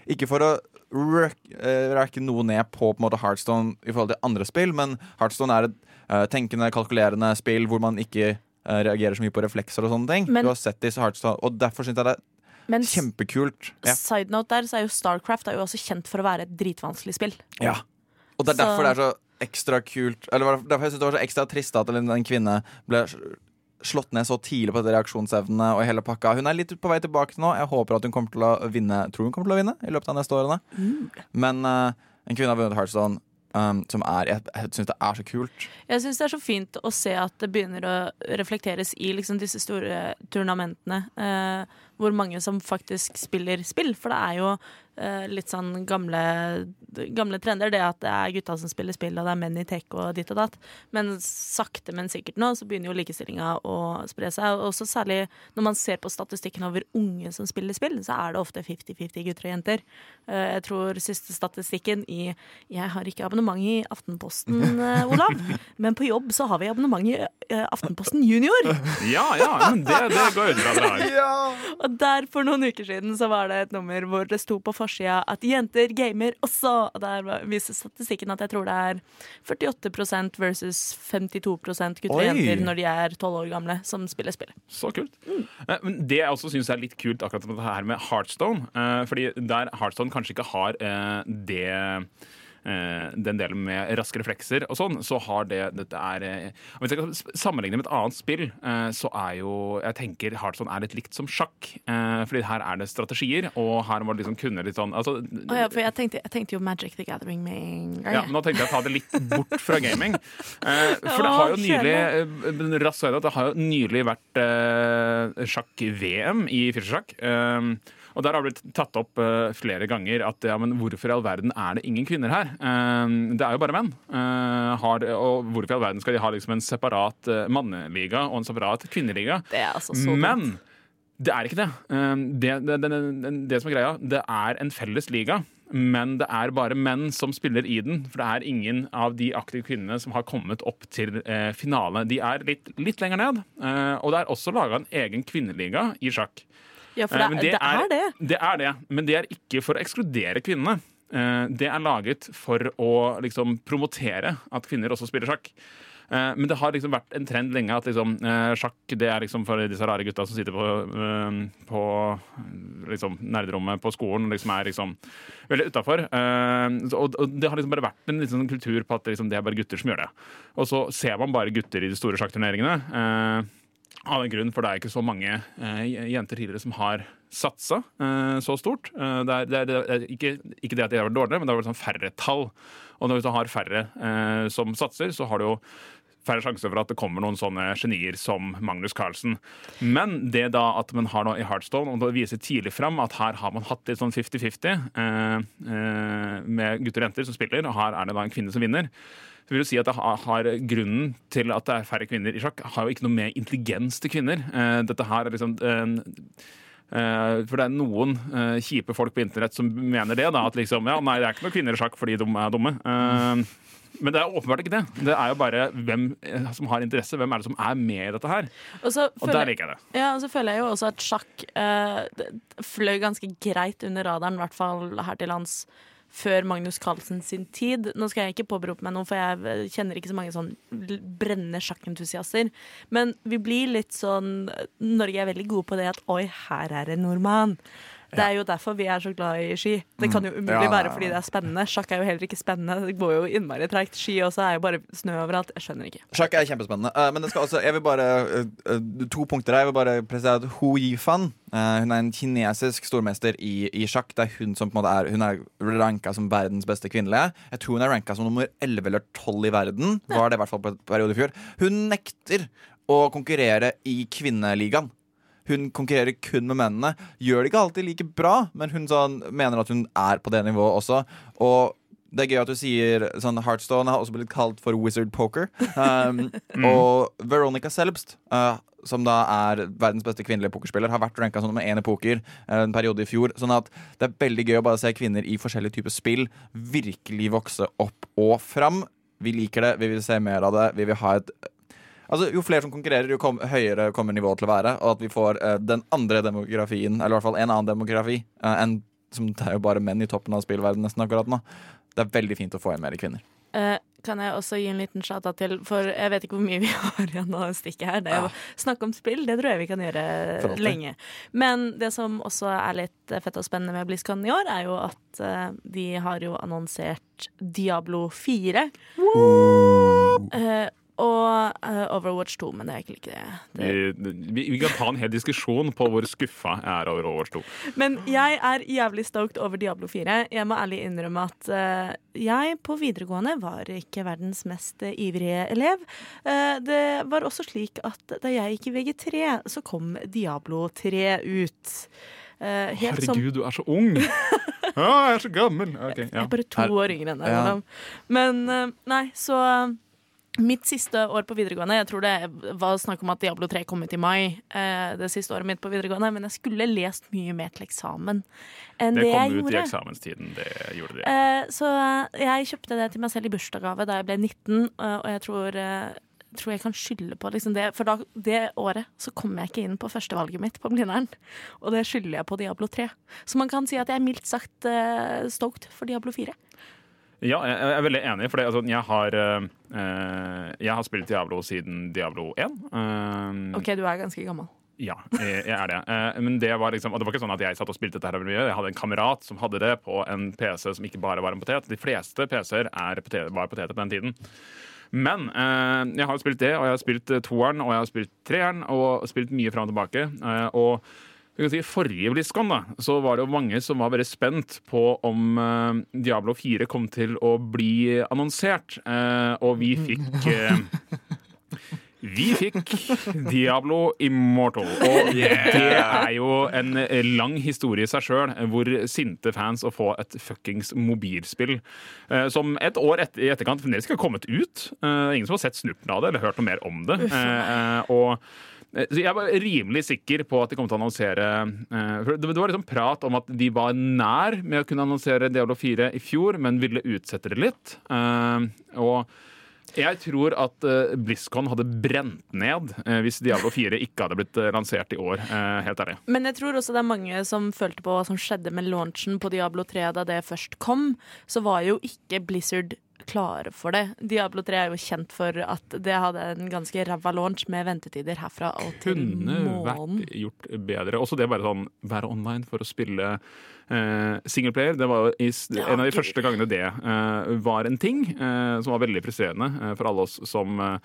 Speaker 1: Ikke for å rack- eh, rakke noe ned på, på måte Heartstone i forhold til andre spill, men Heartstone er et uh, tenkende, kalkulerende spill hvor man ikke eh, reagerer så mye på reflekser og sånne ting.
Speaker 2: Men-
Speaker 1: du har sett disse Heartstone, og derfor syns jeg det er
Speaker 2: Men
Speaker 1: kjempekult. Ja.
Speaker 2: side note der, så er jo Starcraft er jo også kjent for å være et dritvanskelig spill.
Speaker 1: Ja. Og det er
Speaker 2: Så-
Speaker 1: derfor det er så ekstra kult Eller derfor jeg synes det var så ekstra trist at en kvinne ble slått ned så tidlig på reaksjonsevnene og hele pakka. Hun er litt på vei tilbake nå. Jeg håper at hun kommer til å vinne Tror hun kommer til å vinne i løpet av neste årene. Men uh, en kvinne har vunnet Heartstone, um, som er Jeg, jeg syns det er så kult.
Speaker 2: Jeg syns det er så fint å se at det begynner å reflekteres i liksom disse store turnamentene. Eh, hvor mange som faktisk spiller spill. For det er jo litt sånn gamle, gamle trender. Det at det er gutta som spiller spill, og det er menn i tech og ditt og datt. Men sakte, men sikkert nå så begynner jo likestillinga å spre seg. Og også særlig når man ser på statistikken over unge som spiller spill, så er det ofte 50-50 gutter og jenter. Eh, jeg tror siste statistikken i Jeg har ikke abonnement i Aftenposten, eh, Olav, men på jobb så har vi abonnement i eh, Aftenposten Junior.
Speaker 3: Ja, ja, men det, det går jo bra. Ja.
Speaker 2: Og der for noen uker siden så var det et nummer hvor det sto på forsida at jenter gamer også. Og der viser statistikken at jeg tror det er 48% versus 52% gutter og jenter når de er 12 år gamle, som spiller spillet.
Speaker 3: Så kult. Mm. Men det jeg også syns er litt kult akkurat med det her med Heartstone, eh, fordi der Heartstone kanskje ikke har eh, det eh, den delen med raske reflekser og sånn, så har det Dette er eh, Hvis jeg kan sammenligne med et annet spill, eh, så er jo Jeg tenker Hardson er litt likt som sjakk. eh, Fordi her er det strategier, og her må du liksom kunne litt sånn altså,
Speaker 2: oh ja, for jeg tenkte, jeg tenkte jo Magic the Gathering med en gang.
Speaker 3: ja, nå tenkte jeg å ta det litt bort fra gaming. Eh, for det har jo nylig eh, raskt det har jo nylig vært eh, sjakk-VM i firsesjakk. Eh, og der har det blitt tatt opp uh, flere ganger at ja, men hvorfor i all verden er det ingen kvinner her? Uh, det er jo bare menn. Uh, har, og hvorfor i all verden skal de ha liksom en separat eh, manneliga og en separat kvinneliga?
Speaker 2: Det er altså så.
Speaker 3: Men det er ikke det. Det, det, det, det. det som er greia, det er en felles liga. Men det er bare menn som spiller i den. For det er ingen av de aktive kvinnene som har kommet opp til eh, finale. De er litt, litt lenger ned. Eh, og det er også laga en egen kvinneliga i sjakk.
Speaker 2: Ja, for
Speaker 3: det,
Speaker 2: det,
Speaker 3: men
Speaker 2: det, er det.
Speaker 3: Det er det, men det er ikke for å ekskludere kvinnene. Eh, Det er laget for å liksom promotere at kvinner også spiller sjakk. Eh, Men det har liksom vært en trend lenge at liksom, eh, sjakk det er liksom for disse rare gutta som sitter på, på liksom, nerderommet på skolen og liksom er liksom veldig utafor. Og det har liksom bare vært en sånn kultur på at liksom, det er bare gutter som gjør det. Og så ser man bare gutter i de store sjakkturneringene. Av en grunn, for det er ikke så mange eh, jenter tidligere som har satsa eh, så stort. Eh, det, er, det, er, det er ikke, ikke det at de har vært dårligere, men det har vært sånn færre tall. Og når du har færre eh, som satser, så har du jo færre sjanse for at det kommer noen sånne genier som Magnus Carlsen. Men det da at man har noe i Heartstone, og det viser tidlig fram at her har man hatt litt sånn 50-50 eh, eh, med gutter og jenter som spiller, og her er det da en kvinne som vinner. Så vil du si at har, Grunnen til at det er færre kvinner i sjakk, har jo ikke noe med intelligens til kvinner. Eh, dette her er liksom eh, eh, for det er noen eh, kjipe folk på internett som mener det. da, At liksom, ja, nei, det er ikke noen kvinner i sjakk fordi de er dumme. Eh, men det er åpenbart ikke det. Det er jo bare hvem eh, som har interesse. Hvem er det som er med i dette her?
Speaker 2: Og så
Speaker 3: Og der liker jeg det.
Speaker 2: Ja, og så føler jeg jo også at sjakk eh, fløy ganske greit under radaren, i hvert fall her til lands, før Magnus Carlsen sin tid. Nå skal jeg ikke påberope meg noe, for jeg kjenner ikke så mange sånn brennende sjakkentusiaster. Men vi blir litt sånn Norge er veldig gode på det at oi, her er en nordmann. Det er jo derfor vi er så glad i ski. Det kan jo umulig
Speaker 1: ja, ja.
Speaker 2: være fordi det er spennende. Sjakk er jo heller ikke spennende. Det går jo innmari treigt. Ski også er jo bare snø overalt. Jeg skjønner ikke.
Speaker 1: Sjakk er kjempespennende. Eh, men det skal også, jeg vil bare eh, eh, To punkter her. Jeg vil bare presisere Hu Yifan Hun er en kinesisk stormester i, i sjakk. Det er hun som på en måte er Hun er ranka som verdens beste kvinnelige. Jeg tror hun er ranka som nummer 11 eller 12 i verden. Var det i hvert fall på et periode i fjor. Hun nekter å konkurrere i kvinneligaen. Hun konkurrerer kun med mennene. Gjør det ikke alltid like bra, men hun sånn, mener at hun er på det nivået også. Og det er gøy at du sier sånn Heartstone har også blitt kalt for Wizard Poker. Um, Og Veronica Selbst, uh, som da er verdens beste kvinnelige pokerspiller, har vært ranka som nummer én i poker uh, en periode i fjor. Sånn at det er veldig gøy å bare se kvinner i forskjellige typer spill virkelig vokse opp og fram. Vi liker det, vi vil se mer av det. Vi vil ha et Altså, Jo flere som konkurrerer, jo kom, høyere kommer nivået til å være. Og at vi får uh, den andre demografien, eller i hvert fall en annen demografi, uh, enn som det er jo bare menn i toppen av spillverdenen nesten akkurat nå. Det er veldig fint å få inn mer kvinner.
Speaker 2: Uh, kan jeg også gi en liten shout-out til, for jeg vet ikke hvor mye vi har igjen å stikke her. Det er å snakke om spill, det tror jeg vi kan gjøre lenge. Men det som også er litt fett og spennende med BlizzCon i år, er jo at uh, de har jo annonsert Diablo 4. Eh, og uh, Overwatch 2, men det er ikke like det. det.
Speaker 3: Vi, vi, kan ta en hel diskusjon på hvor skuffa jeg er over Overwatch 2.
Speaker 2: Men jeg er jævlig stoked over Diablo 4. Jeg må ærlig innrømme at uh, jeg på videregående var ikke verdens mest eh, ivrige elev. Uh, det var også slik at da jeg gikk i VG3, så kom Diablo 3 ut. Helt som
Speaker 3: Herregud, du er så ung! ah, jeg er så gammel! Ok,
Speaker 2: Jeg er bare to
Speaker 1: Her...
Speaker 2: år yngre enn deg.
Speaker 1: Ja.
Speaker 2: Men nei, så Mitt siste år på videregående Jeg tror det var snakk om at Diablo 3 kom ut i mai. eh, det siste året mitt på videregående Men jeg skulle lest mye mer til eksamen enn det,
Speaker 3: Det kom ut i eksamenstiden. Det gjorde det.
Speaker 2: Eh, så eh, jeg kjøpte det til meg selv i bursdagsgave da jeg ble 19, eh, og jeg tror, tror jeg kan skylde på liksom det. For da, det året så kom jeg ikke inn på førstevalget mitt på Blindern, og det skylder jeg på Diablo 3. Så man kan si at jeg er mildt sagt stoked for Diablo 4.
Speaker 3: Ja, jeg er veldig enig, for altså, jeg, har, eh, eh, jeg har spilt Diablo siden Diablo 1. Uh,
Speaker 2: OK, du er ganske gammel.
Speaker 3: Ja, jeg, jeg er det. Eh, men det var liksom, og det var ikke sånn at jeg satt og spilte dette her mye. Jeg hadde en kamerat som hadde det på en PC som ikke bare var en potet. De fleste PC-er er potet, var poteter på den tiden. Men eh, jeg har spilt det, og jeg har spilt eh, toeren og jeg har spilt treeren og spilt mye fram og tilbake. Eh, og du kan si Forrige BlizzCon da, så var det jo mange som var veldig spent på om eh, Diablo 4 kom til å bli annonsert. Eh, og vi fikk eh, vi fikk Diablo Immortal, og det er jo en lang historie i seg sjøl, hvor sinte fans å få et fuckings mobilspill eh, som et år etter, i etterkant fremdeles ikke har kommet ut. Eh, ingen som har sett snurten av det eller hørt noe mer om det. Eh, eh, og eh, Jeg var rimelig sikker på at de kom til å annonsere eh, for Det var liksom prat om at de var nær med å kunne annonsere Diablo 4 i fjor, men ville utsette det litt. Eh, Og jeg tror at BlizzCon hadde brent ned eh, hvis Diablo 4 ikke hadde blitt eh, lansert i år. eh, helt ærlig.
Speaker 2: Men jeg tror også det er mange som følte på hva som skjedde med launchen på Diablo 3 da det først kom. Så var jo ikke Blizzard klare for det. Diablo 3 er jo kjent for at det hadde en ganske ræva launch med ventetider herfra og til
Speaker 3: Kunne vært gjort bedre. Også det bare sånn være online for å spille eh, singleplayer. Det var i,
Speaker 2: Ja,
Speaker 3: en av de
Speaker 2: gud.
Speaker 3: første gangene det eh, var en ting, eh, som var veldig frustrerende eh, for alle oss som eh,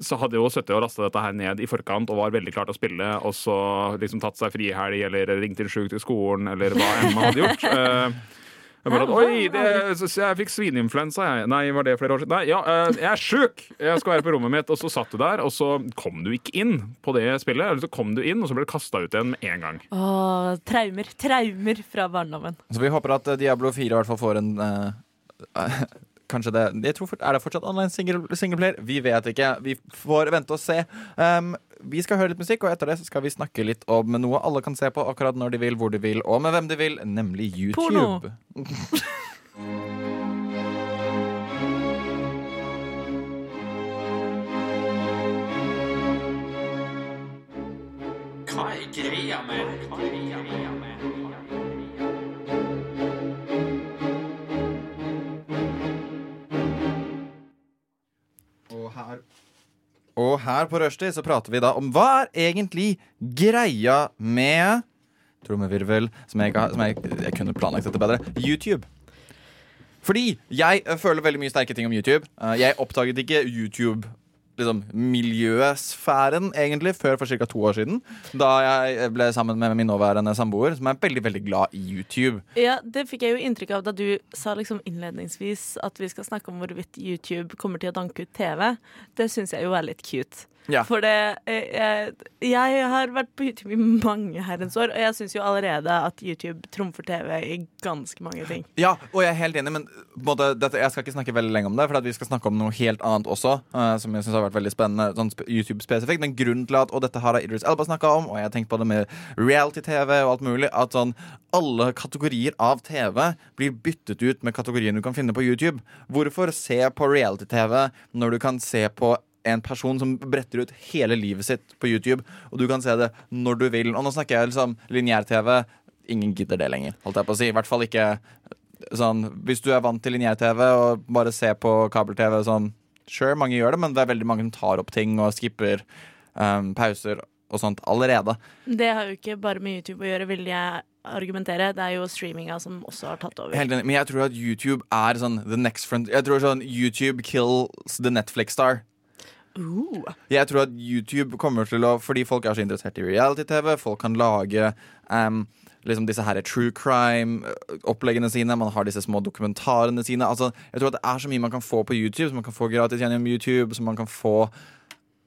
Speaker 3: så hadde jo sittet og lasta dette her ned i forkant og var veldig klar til å spille, og så liksom tatt seg frihelg eller ringt inn sjuk til skolen eller hva enn man hadde gjort. Jeg bare Oi, det, jeg fikk svineinfluensa, jeg. Nei, var det flere år siden? Nei, ja, eh, jeg er sjuk! Jeg skal være på rommet mitt. Og så satt du der, og så kom du ikke inn på det spillet. Eller så kom du inn, og så ble du kasta ut igjen med en gang.
Speaker 2: Åh, traumer. Traumer fra barndommen.
Speaker 1: Så vi håper at eh, Diablo 4 i hvert fall får en eh, Kanskje det jeg tror, Er det fortsatt online single, singleplayer? Vi vet ikke. Vi får vente og se. Um, vi skal høre litt musikk, og etter det så skal vi snakke litt om noe alle kan se på akkurat når de vil, hvor de vil, og med hvem de vil, nemlig YouTube.
Speaker 2: Porno.
Speaker 8: Hva er greia med Hva er greia med
Speaker 1: Og her Og her på Rushdie så prater vi da om hva er egentlig greia med Trommevirvel, som jeg, som jeg, jeg kunne planlagt dette bedre. YouTube. Fordi jeg eh, føler veldig mye sterke ting om YouTube. Eh, Jeg oppdaget ikke YouTube liksom, miljøsfæren egentlig før for ca. to år siden. Da jeg ble sammen med min nåværende samboer, som er veldig veldig glad i YouTube.
Speaker 2: Ja, Det fikk jeg jo inntrykk av da du sa liksom innledningsvis at vi skal snakke om hvorvidt YouTube kommer til å danke ut TV. Det syns jeg jo er litt cute.
Speaker 1: Ja.
Speaker 2: For det eh, jeg, jeg har vært på YouTube i mange herrens år, og jeg syns jo allerede at YouTube trumfer TV i ganske mange ting.
Speaker 1: Ja, og jeg er helt enig, men både, dette, jeg skal ikke snakke veldig lenge om det, for vi skal snakke om noe helt annet også, uh, som jeg synes har vært veldig spennende, sånn YouTube-spesifikt. Men grunnen til at, og dette har Idris Elba snakka om, og jeg har tenkt på det med reality-TV og alt mulig, at sånn alle kategorier av TV blir byttet ut med kategorien du kan finne på YouTube. Hvorfor se på reality-TV når du kan se på en person som bretter ut hele livet sitt på YouTube, og du kan se det når du vil. Og nå snakker jeg liksom lineær-TV. Ingen gidder det lenger, holdt jeg på å si. I hvert fall ikke sånn Hvis du er vant til lineær-TV og bare ser på kabel-TV sånn Sure, mange gjør det, men det er veldig mange som tar opp ting og skipper um, pauser og sånt allerede.
Speaker 2: Det har jo ikke bare med YouTube å gjøre, vil jeg argumentere. Det er jo streaminga som også har tatt over.
Speaker 1: Helt enig, Men jeg tror at YouTube er sånn the next front Jeg tror sånn YouTube kills the Netflix star.
Speaker 2: Uh.
Speaker 1: Jeg tror at YouTube kommer til å Fordi folk er så interessert i reality-TV, folk kan lage um, liksom disse her true crime-oppleggene sine. Man har disse små dokumentarene sine. Altså, jeg tror at det er så mye man kan få på YouTube, som man kan få gratis gjennom YouTube, som man kan få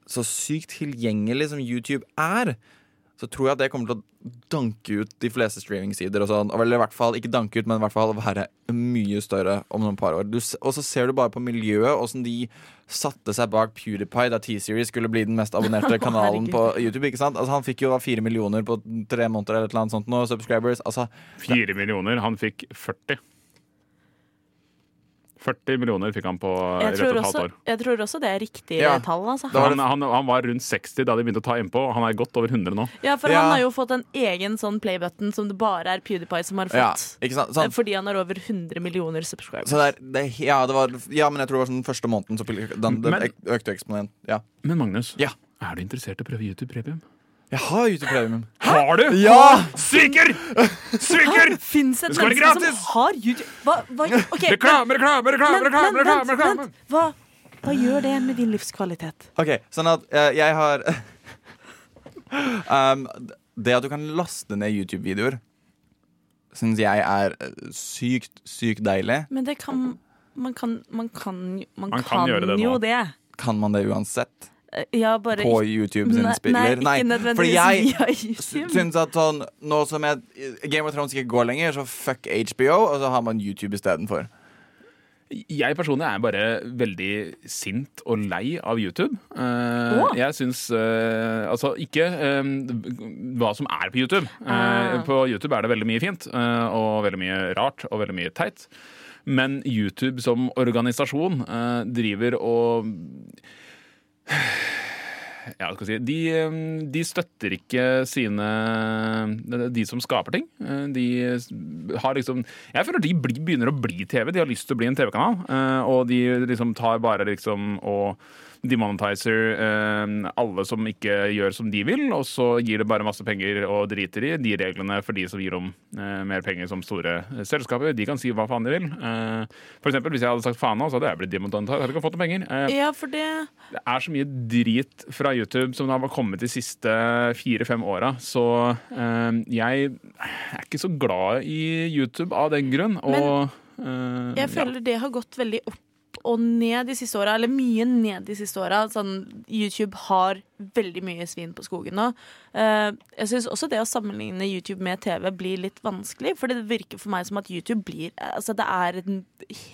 Speaker 1: så sykt tilgjengelig som YouTube er. så tror jeg at det kommer til å danke ut de fleste streamingsider. Og sånn, eller i hvert fall ikke danke ut, men i hvert fall være mye større om noen par år. Du, og så ser du bare på miljøet, åssen de satte seg bak PewDiePie da T-Series skulle bli den mest abonnerte kanalen på YouTube. ikke sant? Altså Han fikk jo fire millioner på tre måneder eller et eller annet sånt nå, subscribers. Altså,
Speaker 3: Fire millioner. Han fikk 40. 40 millioner fikk han på
Speaker 2: Jeg
Speaker 3: rett og
Speaker 2: tror,
Speaker 3: et halvt år.
Speaker 2: jeg tror også det er riktig
Speaker 1: Ja.
Speaker 2: tall. Altså.
Speaker 3: Han, han, han var rundt 60 da de begynte å ta innpå. Han er godt over 100 nå.
Speaker 2: Ja, for
Speaker 1: Ja.
Speaker 2: han har jo fått en egen sånn playbutton som det bare er PewDiePie som har
Speaker 1: ja,
Speaker 2: fått.
Speaker 1: ikke sant? Sånn,
Speaker 2: Fordi han har over 100 millioner subscribers.
Speaker 1: så det det, ja, det var, ja, men jeg tror det var sånn første måneden så den, den,
Speaker 3: Men-
Speaker 1: økte eksponent. Ja.
Speaker 3: Men Magnus,
Speaker 1: Ja.
Speaker 3: er du interessert i å prøve YouTube Premium?
Speaker 1: Jeg har YouTube Premium.
Speaker 3: Har du?
Speaker 1: Ja!
Speaker 3: Sviker! Sviker!
Speaker 2: Fins et menneske
Speaker 3: gratis.
Speaker 2: som har YouTube Hva, hva, okay,
Speaker 3: Reklame, reklame, reklame! reklame,
Speaker 2: men
Speaker 3: reklame, reklame.
Speaker 2: vent. Hva, hva gjør det med din livskvalitet?
Speaker 1: Ok, sånn at uh, jeg har um, Det at du kan laste ned YouTube-videoer, syns jeg er eh, sykt, sykt deilig.
Speaker 2: Men det kan Man kan, man kan, man
Speaker 3: Man kan
Speaker 2: kan,
Speaker 3: det
Speaker 2: jo
Speaker 3: nå.
Speaker 2: det.
Speaker 1: Kan man det uansett?
Speaker 2: Eh, Ja, bare
Speaker 1: På YouTube sin
Speaker 2: Nei,
Speaker 1: spiller?
Speaker 2: Nei, ikke nødvendigvis
Speaker 1: fordi jeg syns at sånn Nå som jeg, Game of Thrones ikke går lenger, så fuck HBO, og så har man YouTube istedenfor.
Speaker 3: Jeg personlig er bare veldig sint og lei av YouTube.
Speaker 2: Uh.
Speaker 3: Jeg syns uh, Altså, ikke um, hva som er på YouTube. Eh,
Speaker 2: Ah.
Speaker 3: På YouTube er det veldig mye fint, eh, og veldig mye rart og veldig mye teit. Men YouTube som organisasjon eh, driver og ja, skal si, de, de støtter ikke sine De som skaper ting. Eh, De har liksom Jeg føler de blir, begynner å bli TV. De har lyst til å bli en TV-kanal. eh, Og de liksom tar bare liksom og demonetizer eh, alle som ikke gjør som de vil, og så gir det bare masse penger og driter i de reglene for de som gir dem eh, mer penger som store selskaper. De kan si hva faen de vil. Eh, for eksempel, hvis jeg hadde sagt faen nå, så hadde jeg blitt demonetizert. Hadde ikke fått noen penger.
Speaker 2: Ja, for det
Speaker 3: det er så mye drit fra YouTube som det har kommet de siste fire-fem åra, så eh, jeg er ikke så glad i YouTube av den grunn. Og Men
Speaker 2: Jeg føler det har gått veldig opp og ned de siste åra, eller mye ned de siste åra. Sånn, YouTube har veldig mye svin på skogen nå. Uh, jeg syns også det å sammenligne YouTube med TV blir litt vanskelig, for det virker for meg som at YouTube blir Altså, det er et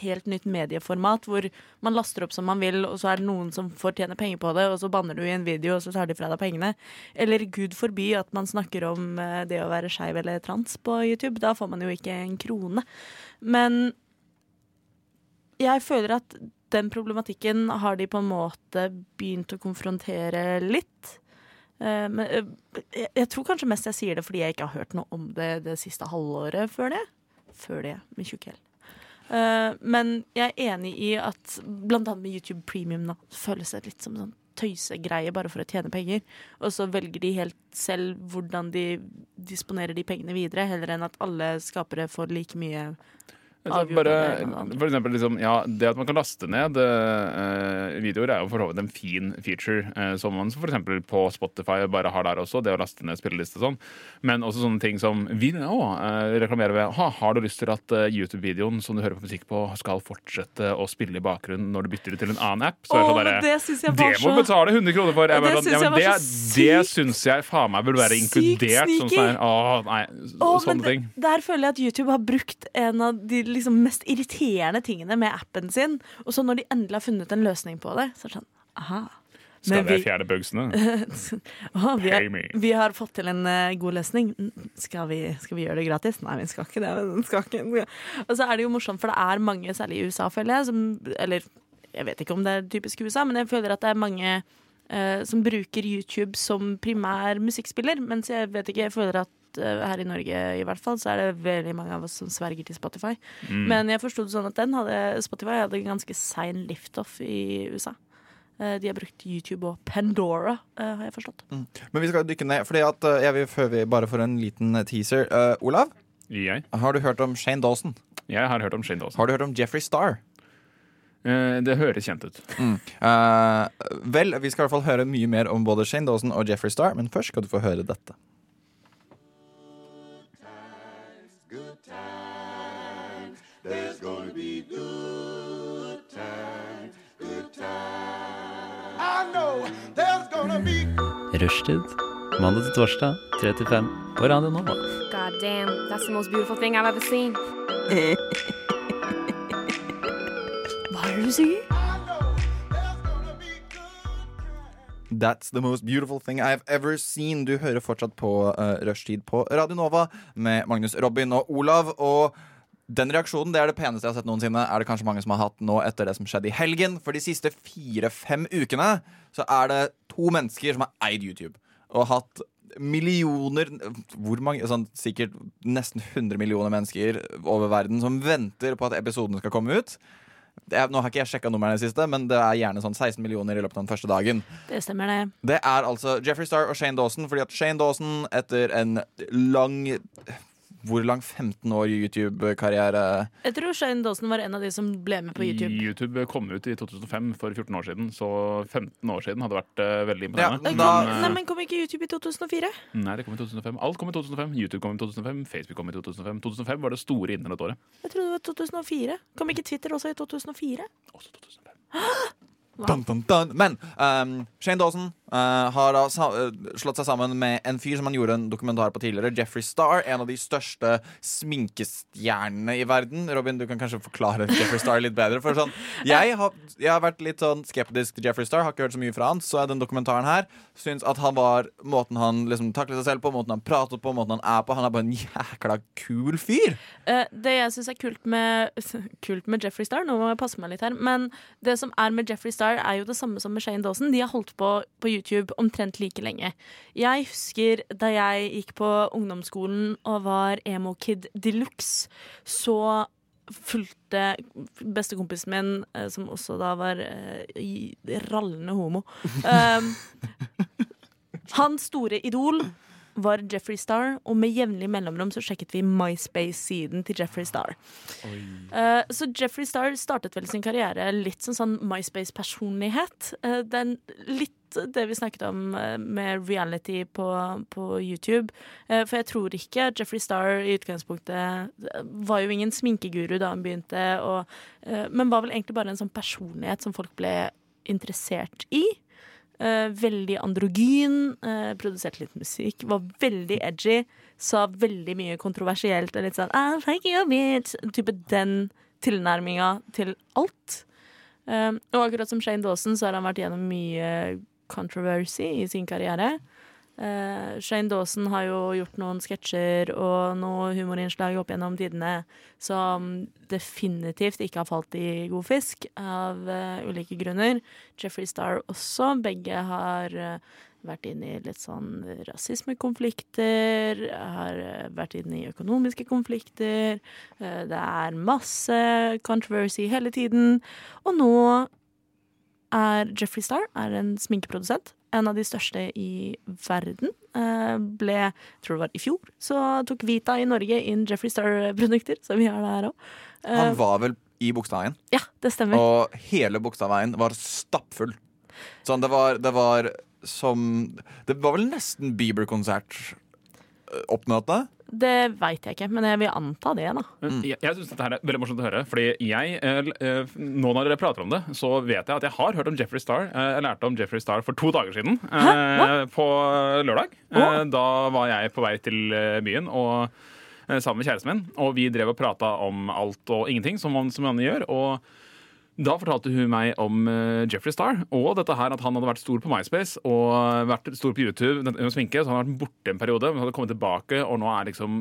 Speaker 2: helt nytt medieformat hvor man laster opp som man vil, og så er det noen som får tjene penger på det, og så banner du i en video, og så tar de fra deg pengene. Eller gud forby at man snakker om eh, det å være skeiv eller trans på YouTube. Da får man jo ikke en krone. Men jeg føler at den problematikken har de på en måte begynt å konfrontere litt. Eh, men eh, jeg, tror kanskje mest jeg sier det fordi jeg ikke har hørt noe om det det siste halvåret før det. Før det, med tjukk L. Eh, men jeg er enig i at blant annet med YouTube Premium da, føles det litt som sånn tøysegreie bare for å tjene penger. Og så velger de helt selv hvordan de disponerer de pengene videre, heller enn at alle skapere får like mye
Speaker 3: bare,
Speaker 2: det det
Speaker 3: for eksempel, liksom, ja, det at man kan laste ned eh, videoer, er jo for så vidt en fin feature, eh, som man eksempel på Spotify bare har der også, det å laste ned spilleliste og sånn. Men også sånne ting som vi nå eh, reklamerer ved ha, Har du lyst til at eh, YouTube-videoen som du hører på musikk på, skal fortsette å spille i bakgrunnen når du bytter det til en annen app? Så det
Speaker 2: Åh,
Speaker 3: sånn derre,
Speaker 2: det synes jeg
Speaker 3: det
Speaker 2: var
Speaker 3: må
Speaker 2: så
Speaker 3: du betale 100 kroner for! Jeg
Speaker 2: Det
Speaker 3: syns
Speaker 2: jeg, ja,
Speaker 3: det,
Speaker 2: så
Speaker 3: det syns jeg faen meg burde være inkludert. Sånn, sånn, å, nei,
Speaker 2: Åh,
Speaker 3: sånne ting.
Speaker 2: Der føler jeg at YouTube har brukt en av de liksom mest irriterende tingene med appen sin. Og så når de endelig har funnet en løsning på det, så er det sånn aha.
Speaker 3: Skal
Speaker 2: vi-
Speaker 3: fjerne bugsene?
Speaker 2: oh, vi, har, vi har fått til en uh, god løsning. Skal vi, skal vi gjøre det gratis? Nei, vi skal ikke det. Skal ikke. Og så er det jo morsomt, for det er mange, særlig i USA, føler jeg, som Eller jeg vet ikke om det er typisk USA, men jeg føler at det er mange uh, som bruker YouTube som primær musikkspiller. Mens jeg vet ikke, jeg føler at eh, her i Norge i hvert fall, så er det veldig mange av oss som sverger til Spotify.
Speaker 3: Mm.
Speaker 2: Men jeg forsto det sånn at den hadde, Spotify hadde ganske sein liftoff i USA. Eh, De har brukt YouTube og Pandora, eh, har jeg forstått.
Speaker 1: Men vi skal dykke ned, fordi at jeg vil før vi bare får en liten teaser. Uh, Olav,
Speaker 3: Jeg?
Speaker 1: har du hørt om Shane Dawson?
Speaker 3: Jeg har hørt om Shane Dawson.
Speaker 1: Har du hørt om Jeffrey Star?
Speaker 3: Eh, Det høres kjent ut.
Speaker 1: Eh, vel, vi skal i hvert fall høre mye mer om både Shane Dawson og Jeffrey Star, men først skal du få høre dette.
Speaker 5: Rushtid. Mandag til torsdag, 3 til 5 på Radio Nova.
Speaker 6: God damn, that's the most beautiful thing I've ever seen.
Speaker 2: Hva er det du sier?
Speaker 1: That's the most beautiful thing I've ever seen. Du hører fortsatt på uh, Rushtid på Radio Nova med Magnus, Robin og Olav. Og den reaksjonen det er det peneste jeg har sett noensinne. Er det kanskje mange som har hatt nå etter det som skjedde i helgen. For de siste fire-fem ukene så er det to mennesker som har eid YouTube. Og hatt millioner Hvor mange? Sånn, sikkert nesten 100 millioner mennesker over verden som venter på at episoden skal komme ut. Det er, nå har ikke jeg sjekka numrene i det siste, men det er gjerne sånn 16 millioner i løpet av den første dagen.
Speaker 2: Det stemmer, det.
Speaker 1: Det er altså Jeffrey Star og Shane Dawson, fordi at Shane Dawson etter en lang Hvor lang? 15 år YouTube-karriere?
Speaker 2: Jeg tror Shane Dawson var en av de som ble med på YouTube.
Speaker 3: YouTube kom ut i 2005, for 14 år siden. Så 15 år siden hadde vært eh, veldig
Speaker 1: Ja,
Speaker 3: imponerende.
Speaker 1: da-
Speaker 3: Men, eh,
Speaker 2: Nei, men Kom ikke YouTube i 2004?
Speaker 3: Nei, det kom i 2005. Alt kom i 2005. YouTube kom i 2005, Facebook kom i 2005. 2005 var det store internettåret.
Speaker 2: Jeg trodde det var 2004. Kom ikke Twitter også i 2004?
Speaker 3: Også 2005.
Speaker 1: Dun, dun, dun. Men um, Shane Dawson uh, har da uh, slått seg sammen med en fyr som han gjorde en dokumentar på tidligere, Jeffrey Star. En av de største sminkestjernene i verden. Robin, du kan kanskje forklare Jeffrey Star litt bedre. For sånn, jeg, har, jeg har vært litt sånn skeptisk til Jeffrey Star, har ikke hørt så mye fra han. Så er den dokumentaren her syns at han var måten han liksom taklet seg selv på, måten han pratet på, måten han er på. Han er bare en jækla kul fyr.
Speaker 2: Eh, det jeg syns er kult med, kult med Jeffrey Star Nå må jeg passe meg litt her. Men det som er med Jeffrey Star, er jo det samme som med Shane Dawson. De har holdt på på YouTube omtrent like lenge. Jeg husker da jeg gikk på ungdomsskolen og var emo-kid de luxe, så fulgte bestekompisen min, eh, som også da var uh, i- rallende homo um, Hans store idol var Jeffrey Star, og med jevnlig mellomrom så sjekket vi MySpace-siden til Jeffrey Star. Uh, så Jeffrey Star startet vel sin karriere litt som sånn MySpace-personlighet. Uh, er litt det vi snakket om eh, med reality på, på YouTube. Eh, for jeg tror ikke Jeffrey Star i utgangspunktet eh, var jo ingen sminkeguru da han begynte, og, men var vel egentlig bare en sånn personlighet som folk ble interessert i. Veldig androgyn, produserte litt musikk, var veldig edgy, sa veldig mye kontroversielt og litt sånn I'll take you, bitch. Type den tilnærminga til alt. Um, og akkurat som Shane Dawson så har han vært gjennom mye controversy i sin karriere. Uh, Shane Dawson har jo gjort noen sketsjer og noen humorinnslag opp gjennom tidene som definitivt ikke har falt i god fisk, av uh, ulike grunner. Jeffrey Star også. Begge har uh, vært inne i litt sånn rasismekonflikter, har vært inne i økonomiske konflikter. Det er masse controversy hele tiden. Og nå er Jeffrey Star er en sminkeprodusent. En av de største i verden. Eh, ble, jeg tror det var i fjor, så tok Vita i Norge inn Jeffrey Star-produkter. Så vi har det her òg.
Speaker 1: Han var vel i Bogstadveien,
Speaker 2: ja, det stemmer.
Speaker 1: og hele Bogstadveien var stappfull. Sånn, det var, det var som Det var vel nesten Bieber-konsert-oppmøte.
Speaker 2: Det veit jeg ikke, men jeg vil anta det, da.
Speaker 3: Mm. Jeg, jeg synes dette her er veldig morsomt å høre. Fordi jeg, eh, eh, Nå når dere prater om det, så vet jeg at jeg har hørt om Jeffrey Star. Eh, Jeg lærte om Jeffrey Star for to dager siden. eh, På lørdag. Eh, Da var jeg på vei til byen og eh, sammen med kjæresten min. Og vi drev og prata om alt og ingenting, som man, som man gjør. Og da fortalte hun meg om uh, Jeffrey Star og dette her at han hadde vært stor på MySpace og vært stor på YouTube med sminke, så han hadde vært borte en periode, men hadde kommet tilbake og nå er liksom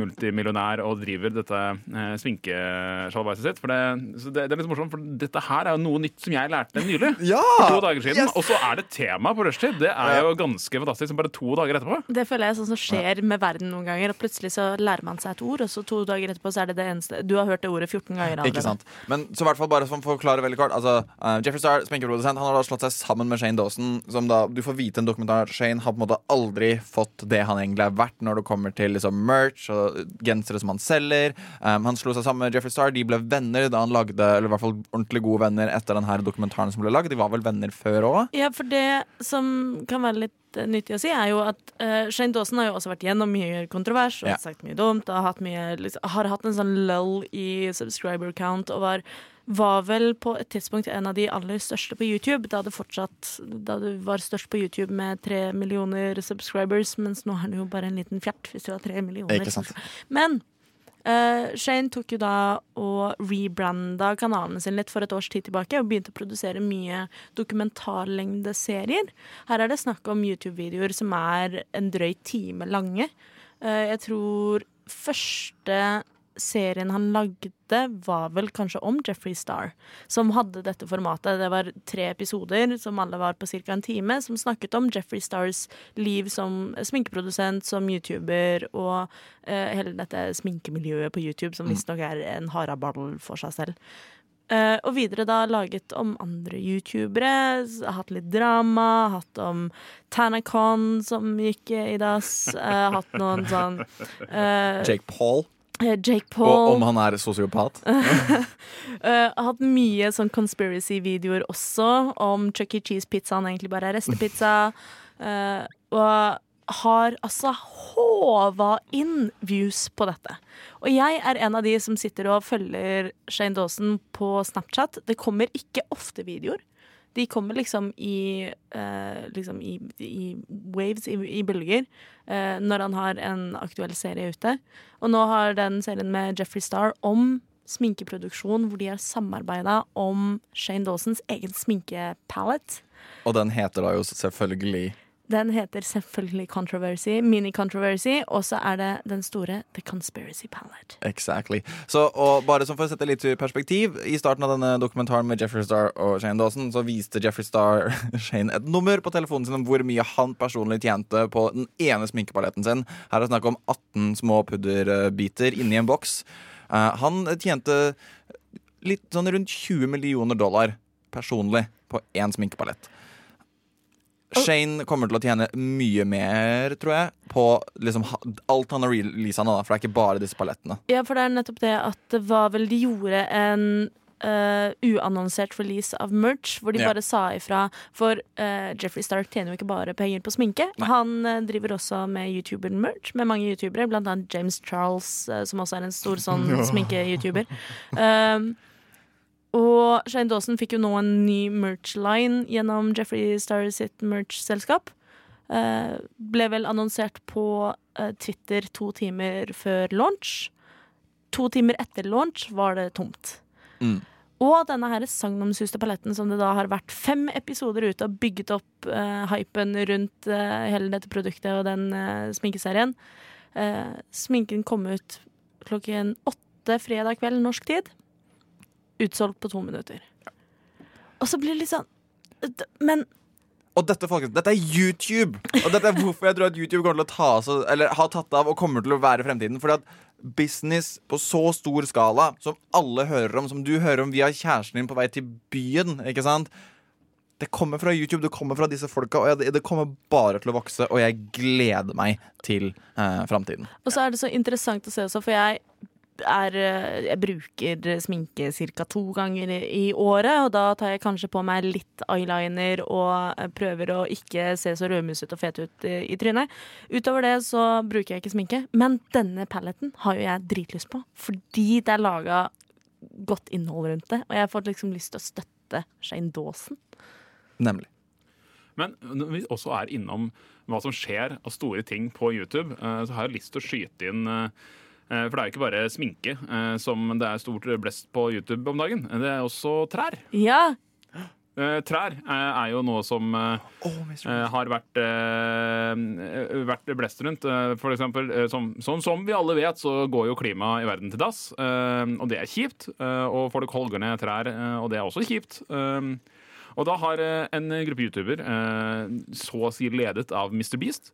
Speaker 3: multimillionær og driver dette uh, sminkesjalabaiset sitt. For det, så det, det er litt morsomt, for dette her er jo noe nytt som jeg lærte nylig.
Speaker 1: Ja!
Speaker 3: For to dager siden.
Speaker 1: Yes!
Speaker 3: Og så er det tema på rushtid. Det er jo ganske fantastisk. Bare to dager etterpå.
Speaker 2: Det føler jeg er sånn som skjer med verden noen ganger. At plutselig så lærer man seg et ord, og så to dager etterpå så er det det eneste Du har hørt det ordet 14 ganger allerede.
Speaker 1: Ikke sant. Men så i hvert fall bare som for å forklare veldig kort altså, uh, Jeffrey Star, sminkeprodusent, han har da slått seg sammen med Shane Dawson. Som da, Du får vite en dokumentar Shane har på en måte aldri fått det han egentlig er verdt når det kommer til liksom, merch og gensere som han selger. Um, han slo seg sammen med Jeffrey Star. De ble venner da han lagde Eller i hvert fall ordentlig gode venner etter denne dokumentaren som ble lagd. De var vel venner før òg?
Speaker 2: Ja, for det som kan være litt eh, nyttig å si, er jo at uh, Shane Dawson har jo også vært gjennom mye kontrovers og
Speaker 1: Ja.
Speaker 2: sagt mye dumt. Og har hatt, mye, liksom, har hatt en sånn lull i subscriber count og var var vel på et tidspunkt en av de aller største på YouTube. Da det fortsatt Da du var størst på YouTube med tre millioner subscribers, mens nå er det jo bare en liten fjert hvis du har tre millioner. Men uh, Shane tok jo da og rebranda kanalen sin litt for et års tid tilbake og begynte å produsere mye dokumentarlengdeserier. Her er det snakk om YouTube-videoer som er en drøy time lange. Uh, jeg tror første serien han lagde, var vel kanskje om Jeffrey Star, som hadde dette formatet. Det var tre episoder som alle var på ca. en time, som snakket om Jeffrey Stars liv som sminkeprodusent, som YouTuber, og eh, hele dette sminkemiljøet på YouTube, som visstnok er en haraball for seg selv. Uh, og videre da laget om andre youtubere. Hatt litt drama. Hatt om Tanacon som gikk i dass. uh, hatt noen sånn uh,
Speaker 1: Jake Paul.
Speaker 2: Eh, Paul.
Speaker 1: Og om han er sosiopat.
Speaker 2: har hatt mye sånn conspiracy-videoer også om Chuck E. Cheese-pizzaen egentlig bare er restepizza. Uh, og har altså håva inn views på dette. Og jeg er en av de som sitter og følger Shane Dawson på Snapchat. Det kommer ikke ofte videoer. De kommer liksom i, eh, liksom i, i waves, i, i bølger, eh, når han har en aktuell serie ute. Og nå har den serien med Jeffrey Star om sminkeproduksjon, hvor de har samarbeida om Shane Dawsons egen sminkepalette.
Speaker 1: Og den heter da jo selvfølgelig
Speaker 2: Den heter selvfølgelig Controversy, Mini-Controversy, og så er det den store The Conspiracy Palette.
Speaker 1: Exactly. Så, og bare for å sette litt perspektiv I starten av denne dokumentaren med Jeffrey Star og Shane Dawson Så viste Jeffrey Star Shane et nummer på telefonen sin om hvor mye han personlig tjente på den ene sminkepaletten sin. Her er det snakk om 18 små pudderbiter inni en boks. Eh, han tjente litt sånn rundt 20 millioner dollar personlig på én sminkepalett. Shane kommer til å tjene mye mer, tror jeg, på liksom alt han har releasa nå. For det er ikke bare disse palettene.
Speaker 2: Ja, for det er nettopp det at det var vel de gjorde en uh, uannonsert release av merch, hvor de
Speaker 1: Ja.
Speaker 2: bare sa ifra. For uh, Jeffrey Stark tjener jo ikke bare penger på sminke. Han uh, driver også med YouTuber-merch med mange youtubere, blant annet James Charles, eh, som også er en stor sånn sminke-youtuber. Um, og Shane Dawson fikk jo nå en ny merch-line gjennom Jeffrey Star sitt merch-selskap. Eh, ble vel annonsert på eh, Twitter to timer før launch. To timer etter launch var det tomt.
Speaker 1: Mm.
Speaker 2: Og denne her sagnomsuste paletten som det da har vært fem episoder ute og bygget opp eh, hypen rundt eh, hele dette produktet og den eh, sminkeserien. Eh, sminken kom ut klokken åtte fredag kveld norsk tid. Utsolgt på to minutter. Og så blir det litt sånn Men
Speaker 1: Og dette, folkens, dette er YouTube! Og dette er hvorfor jeg tror at YouTube kommer til å ta seg, eller har tatt av og kommer til å være fremtiden. Fordi at business på så stor skala, som alle hører om, som du hører om via kjæresten din på vei til byen, ikke sant? Det kommer fra YouTube, det kommer fra disse folka, og det, det kommer bare til å vokse. Og jeg gleder meg til eh, framtiden.
Speaker 2: Og så er det så interessant å se også, for jeg er, eh, jeg bruker sminke ca. to ganger i, året, og da tar jeg kanskje på meg litt eyeliner og eh, prøver å ikke se så rødmusete og fet ut i, i trynet. Utover det så bruker jeg ikke sminke, men denne paletten har jo jeg dritlyst på, fordi det er laga godt innhold rundt det, og jeg har fått liksom lyst til å støtte Shane Dawson.
Speaker 1: Nemlig.
Speaker 3: Men når vi også er innom hva som skjer av store ting på YouTube, eh, så har jeg lyst til å skyte inn For det er jo ikke bare sminke eh, som det er stort blest på YouTube om dagen. Det er også trær.
Speaker 2: Ja,
Speaker 3: Eh, Trær eh, er jo noe som eh, eh, har vært, eh, vært blest rundt. Eh, For eksempel, eh, som, som, som vi alle vet, så går jo klimaet i verden til dass. eh, Og det er kjipt. eh, Og folk holder ned trær, eh, og det er også kjipt. Eh, Og da har eh, en gruppe YouTuber, eh, så å si ledet av Mr. Beast,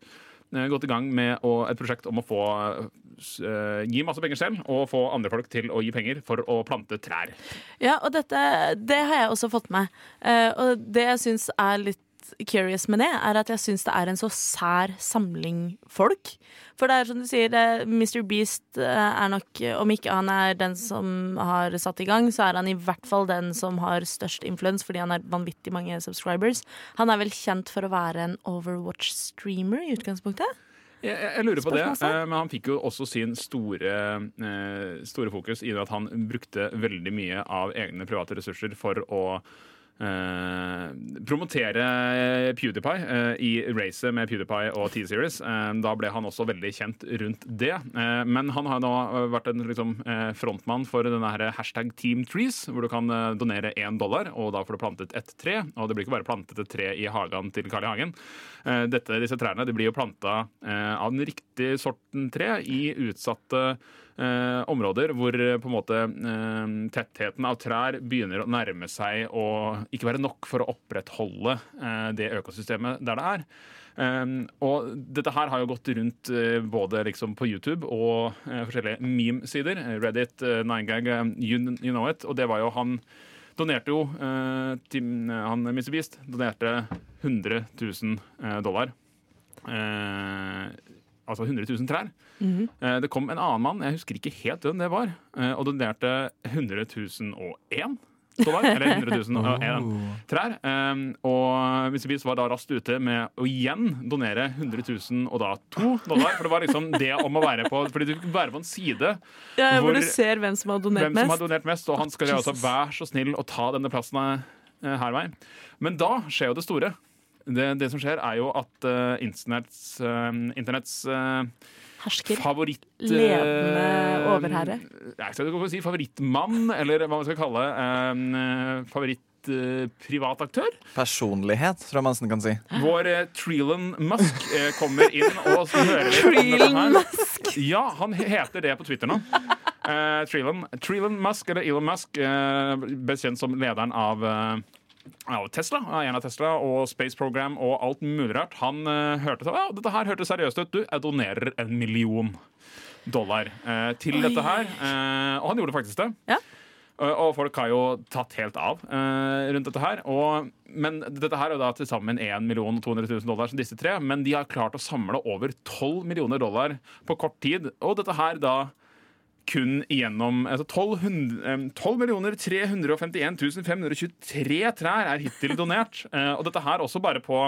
Speaker 3: eh, gått i gang med et prosjekt om å få eh, gi masse penger selv og få andre folk til å gi penger for å plante trær.
Speaker 2: Ja, og dette det har jeg også fått med. Eh, og det jeg syns er litt curious med det, er at jeg syns det er en så sær samling folk. For det er som du sier, Mr. Beast eh, er nok, om ikke han er den som har satt i gang, så er han i hvert fall den som har størst influens, fordi han har vanvittig mange subscribers. Han er vel kjent for å være en Overwatch-streamer i utgangspunktet?
Speaker 3: Jeg, jeg, lurer på det, eh, men han fikk jo også sin store, eh, store fokus i det at han brukte veldig mye av egne private ressurser for å eh, promotere PewDiePie eh, i racet med PewDiePie og T-Series. Eh, da ble han også veldig kjent rundt det. Men han har nå vært en liksom, frontmann for denne her hashtag Team Trees, hvor du kan donere én dollar, og da får du plantet et tre. Og det blir ikke bare plantet et tre i hagen til Carl I. Hagen. Dette, disse trærne de blir jo planta av den riktige sorten tre i utsatte eh, områder hvor eh, på en måte eh, tettheten av trær begynner å nærme seg og ikke være nok for å opprettholde eh, det økosystemet der det er. Um, og dette her har jo gått rundt eh, både liksom på YouTube og eh, forskjellige meme-sider. Reddit, 9gag, eh, you, you know it. Og det var jo han donerte jo eh, til, Han Mr. Beast donerte 100 000 eh, dollar. Altså 100 000 trær. Eh, det kom en annen mann, jeg husker ikke helt hvem det var, eh, og donerte 100 001 dollar. Eller 100 001 trær. Eh, og Mr. Beast var da raskt ute med å igjen donere 100 000 og da to dollar. For det var liksom det om å være på Fordi du fikk være på en side
Speaker 2: Ja, hvor,
Speaker 3: Hvor-
Speaker 2: du ser hvem som har donert
Speaker 3: hvem som har
Speaker 2: mest.
Speaker 3: donert mest, og han skal altså være så snill å ta denne plassen eh, her vei. Men da skjer jo det store. Det, det som skjer, er jo at uh, internetts, uh, internetts uh,
Speaker 2: Hersker.
Speaker 3: favoritt... eh,
Speaker 2: Ledende overherre.
Speaker 3: Jeg skal ikke si favorittmann, eller hva man skal kalle uh, favoritt eh, privataktør.
Speaker 1: Personlighet, tror jeg man nesten kan si.
Speaker 3: Vår eh, Treelan Musk eh, kommer inn og hører
Speaker 2: Treelon
Speaker 3: her.
Speaker 2: Musk.
Speaker 3: Ja, han heter det på Twitter nå. Eh, Treelon, Treelon Musk, eller Elon Musk, eh, best kjent som lederen av eh, av Tesla, en av Tesla og Space Program og alt mulig rart. Han uh, hørte at ja, dette her hørtes seriøst ut. Du, jeg donerer en million dollar uh, til dette her. Uh, og han gjorde faktisk det.
Speaker 2: Ja.
Speaker 3: Og folk har jo tatt helt av eh, rundt dette her. Og, men dette her er jo da til sammen 1 million og 200 000 dollar disse tre. Men de har klart å samle over 12 millioner dollar på kort tid. Og dette her da kun gjennom altså 12, eh, 12 351 523 trær er hittil donert. Eh, Og dette her også bare på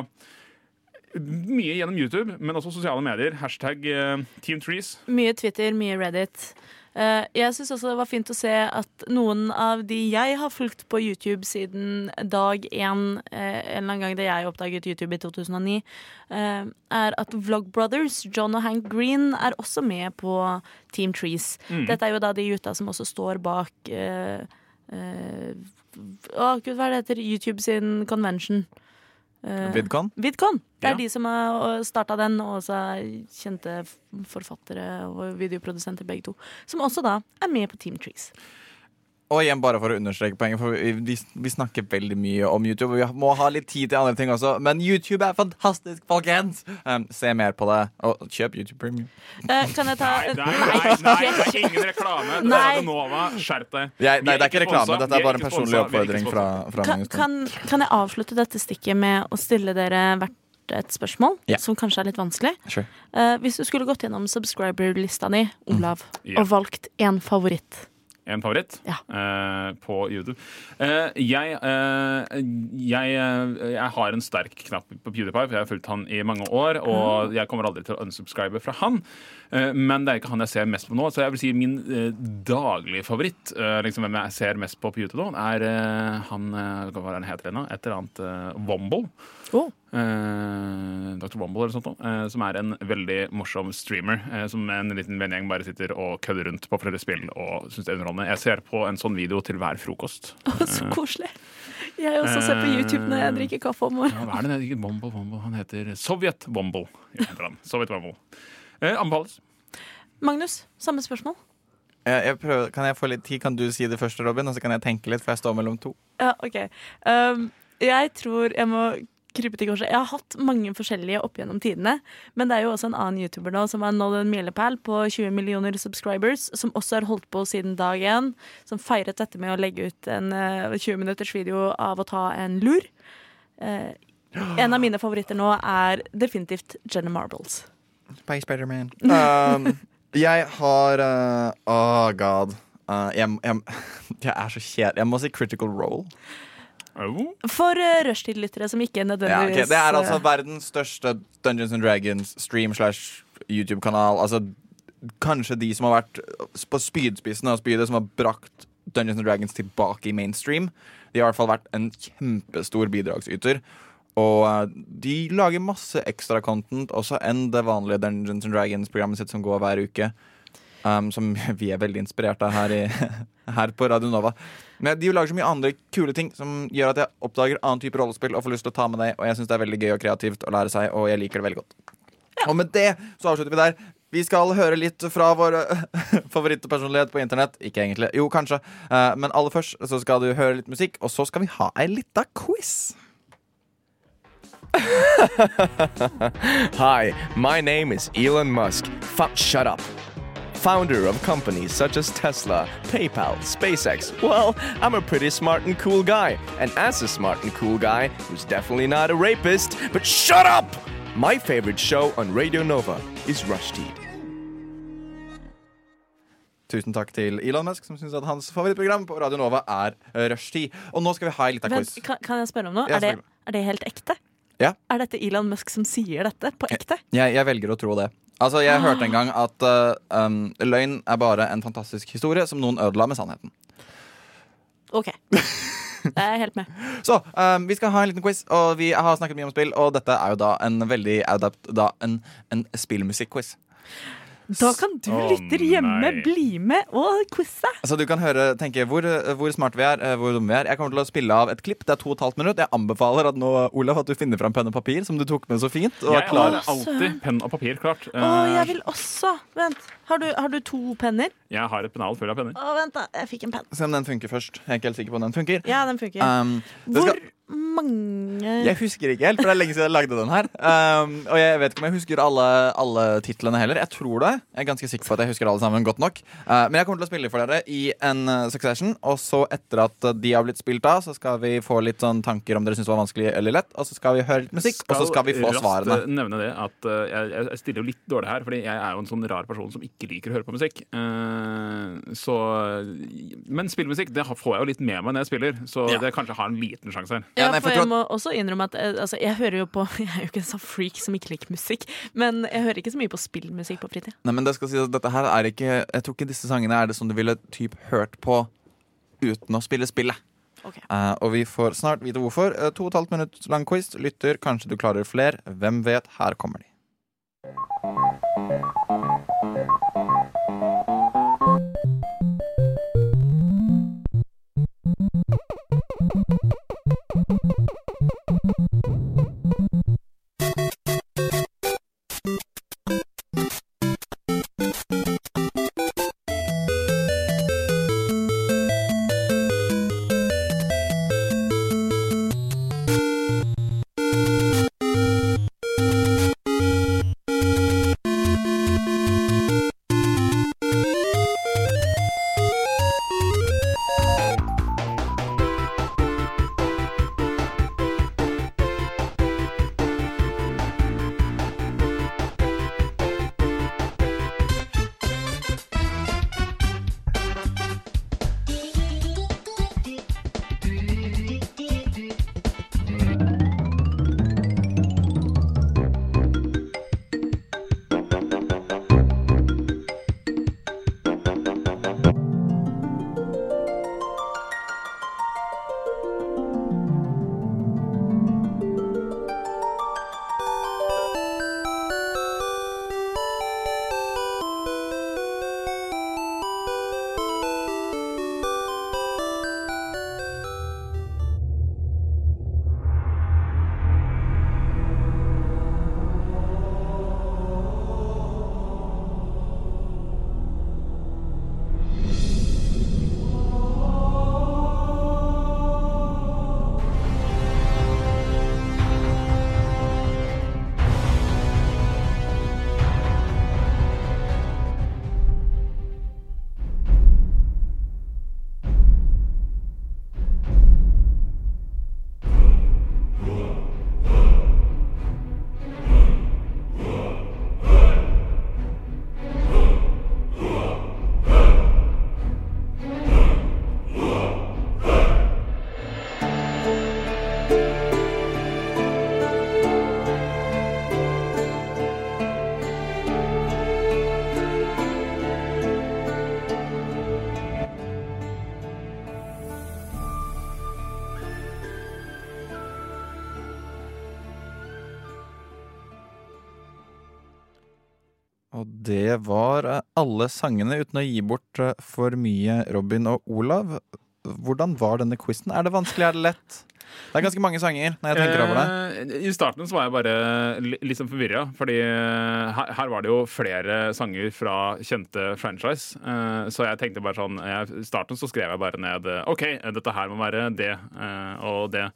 Speaker 3: mye gjennom YouTube, men også sosiale medier. Hashtag eh, Team Trees.
Speaker 2: Mye Twitter, mye Reddit. Eh, jeg syns også det var fint å se at noen av de jeg har fulgt på YouTube siden dag én, eh, en eller annen gang da jeg oppdaget YouTube i 2009, eh, er at Vlogbrothers, John og Hank Green, er også med på Team Trees. Dette er jo da de gutta som også står bak uh, uh, Å, gud, hva er det heter? YouTube sin convention. Eh,
Speaker 1: Vidcon?
Speaker 2: VidCon. Det er
Speaker 3: Ja.
Speaker 2: de som har starta den, og også er kjente forfattere og videoprodusenter begge to. Som også da er med på Team Trees.
Speaker 1: Og igjen bare for å understreke poenget, for vi, vi, vi snakker veldig mye om YouTube. Og vi må ha litt tid til andre ting også, men YouTube er fantastisk, folkens! Um, se mer på det, og kjøp YouTube Premium.
Speaker 2: Uh, kan jeg ta
Speaker 3: Nei, nei, nei, nei, det er ingen reklame. Det er Nova, skjerp deg.
Speaker 1: Nei, det er ikke reklame, dette er bare en personlig
Speaker 3: er
Speaker 1: oppfordring fra, fra
Speaker 2: kan, kan, kan jeg avslutte dette stikket med å stille dere hvert et spørsmål,
Speaker 1: yeah.
Speaker 2: som kanskje er litt vanskelig?
Speaker 1: Sure.
Speaker 2: Uh, hvis du skulle gått gjennom subscriber-lista di, Olav,
Speaker 3: Ja.
Speaker 2: og valgt én favoritt
Speaker 3: En favoritt
Speaker 2: Ja.
Speaker 3: eh, på YouTube. Eh, jeg, eh, jeg, eh, jeg har en sterk knapp på PewDiePie, for jeg har fulgt han i mange år. Og jeg kommer aldri til å unsubscribe fra han. Eh, men det er ikke han jeg ser mest på nå. Så jeg vil si min eh, daglige favoritt, liksom hvem jeg ser mest på på YouTube nå, er han Hva er han heter ennå? Et eller annet Womble.
Speaker 2: Oh.
Speaker 3: Eh, Dr. Womble eller sånt noe, som er en veldig morsom streamer. som en liten vennegjeng bare sitter og kødder rundt på flere spill og syns det er underholdende. Jeg ser på en sånn video til hver frokost.
Speaker 2: Så koselig. Jeg også ser på YouTube når jeg drikker kaffe om morgenen.
Speaker 3: Ja, hva er det? Bombo, Bombo. Han heter Sovjet Bombo. heter han. Sovjet Bombo. Eh, anbefales.
Speaker 2: Magnus, samme spørsmål.
Speaker 1: Jeg, jeg prøver, kan jeg få litt tid? Kan du si det første, Robin? Og så kan jeg tenke litt, for jeg står mellom to.
Speaker 2: Ja, ok. Um, jeg tror jeg må krype til korset. Jeg har hatt mange forskjellige opp gjennom tidene, men det er jo også en annen YouTuber nå som har nådd en milepæl på 20 millioner subscribers, som også har holdt på siden dag én, som feiret dette med å legge ut en uh, 20 minutters video av å ta en lur. Uh, en av mine favoritter nå er definitivt Jenna Marbles.
Speaker 1: Bye, Spiderman. Um, jeg har uh, Oh god. Uh, jeg, jeg, jeg er så kjedelig. Jeg må si Critical Role.
Speaker 2: For uh, rushtid-lyttere som ikke
Speaker 1: Ja,
Speaker 2: nødvendigvis.
Speaker 1: Det er altså
Speaker 2: eh,
Speaker 1: verdens største Dungeons and Dragons stream slash YouTube-kanal. Altså kanskje de som har vært på spydspissen av spydet, som har brakt Dungeons and Dragons tilbake i mainstream. De har i hvert fall vært en kjempestor bidragsyter. Og eh, de lager masse ekstra content, også enn det vanlige Dungeons and Dragons-programmet sitt som går hver uke. Um, som vi er veldig inspirert av her, i, her på Radio Nova. Men de lager så mye andre kule ting som gjør at jeg oppdager annen type rollespill og får lyst til å ta med deg. Og jeg syns det er veldig gøy og kreativt å lære seg, og jeg liker det veldig godt. Og med det så avslutter vi der. Vi skal høre litt fra vår favorittpersonlighet på internett. Ikke egentlig. Jo, kanskje. Eh, men aller først så skal du høre litt musikk, og så skal vi ha ei lita quiz.
Speaker 9: Hi, my name is Elon Musk. Fuck, shut up. Founder of companies such as Tesla, PayPal, SpaceX. Well, I'm a pretty smart and cool guy. And as a smart and cool guy, who's definitely not a rapist, but shut up! My favorite show on Radio Nova is Rushdie.
Speaker 1: Tusen takk til Elon Musk, som syns at hans favorittprogram på Radio Nova er Rushtid. Og nå skal vi ha en
Speaker 2: liten
Speaker 1: quiz.
Speaker 2: kan, kan jeg spørre om noe?
Speaker 1: Ja,
Speaker 2: er, det, er det helt ekte?
Speaker 1: Ja.
Speaker 2: Er dette Elon Musk som sier dette på ekte?
Speaker 1: Jeg, jeg velger å tro det. Altså, Jeg hørte en gang at uh, um, løgn er bare en fantastisk historie som noen ødela med sannheten.
Speaker 2: OK. Jeg er helt med.
Speaker 1: Så um, vi skal ha en liten quiz, og vi har snakket mye om spill. Og dette er jo da en veldig da en, en spillmusikk-quiz.
Speaker 2: Da kan du
Speaker 3: oh,
Speaker 2: lytter hjemme
Speaker 3: nei.
Speaker 2: bli med og quize.
Speaker 1: Altså Du kan høre, tenke hvor, hvor smarte vi er, eh, hvor dumme vi er. Jeg kommer til å spille av et klipp. Det er to og et halvt minutt. Jeg anbefaler at nå, Olav, at du finner fram penn og papir, som du tok med så fint. Og
Speaker 3: Jeg har alltid penn og papir klart.
Speaker 2: Å,
Speaker 3: Eh,
Speaker 2: jeg vil også Vent. Har du, har du to penner?
Speaker 3: Jeg har et pennal full av penner.
Speaker 2: Å, vent, da. Jeg fikk en penn.
Speaker 1: Se om den funker først. Jeg er ikke helt sikker på om den funker.
Speaker 2: Ja, den funker.
Speaker 1: Um,
Speaker 2: Hvor
Speaker 1: skal,
Speaker 2: mange
Speaker 1: jeg husker ikke helt, for det er lenge siden jeg lagde den her. Um, og jeg vet ikke om jeg husker alle, alle titlene heller. Jeg tror det. Jeg er ganske sikker på at jeg husker alle sammen godt nok. Uh, men jeg kommer til å spille for dere i en uh, succession. Og så etter at uh, de har blitt spilt av, så skal vi få litt sånn tanker om dere syns det var vanskelig eller lett. Og så skal vi høre litt musikk, og så skal vi få svarene.
Speaker 3: eh, nevne det at uh, jeg, jeg stiller jo litt dårlig her, fordi jeg er jo en sånn rar person som ikke liker å høre på musikk. Uh, så Men spillmusikk det får jeg jo litt med meg når jeg spiller, så
Speaker 1: Ja.
Speaker 3: det kanskje har en liten sjanse her.
Speaker 2: Ja,
Speaker 1: nei, for jeg
Speaker 2: må også innrømme at eh, altså, jeg hører jo på Jeg er jo ikke en sånn freak som ikke liker musikk, men jeg hører ikke så mye på spillmusikk på fritid.
Speaker 1: Nei, men det skal si at dette her er ikke Jeg tror ikke disse sangene er det som du ville typ hørt på uten å spille spillet.
Speaker 2: Ok.
Speaker 1: Uh, og vi får snart vite hvorfor. Uh, to og et halvt minutt lang quiz. Lytter, kanskje du klarer flere. Hvem vet? Her kommer de. Det var eh, alle sangene uten å gi bort eh, for mye Robin og Olav. Hvordan var denne quizen? Er det vanskelig, er det lett? Det er ganske mange sanger når jeg tenker over det.
Speaker 3: Eh, I starten så var jeg bare li- litt sånn forvirra, fordi her, var det jo flere sanger fra kjente franchise. Så jeg tenkte bare sånn I starten så skrev jeg bare ned OK, dette her må være det og det.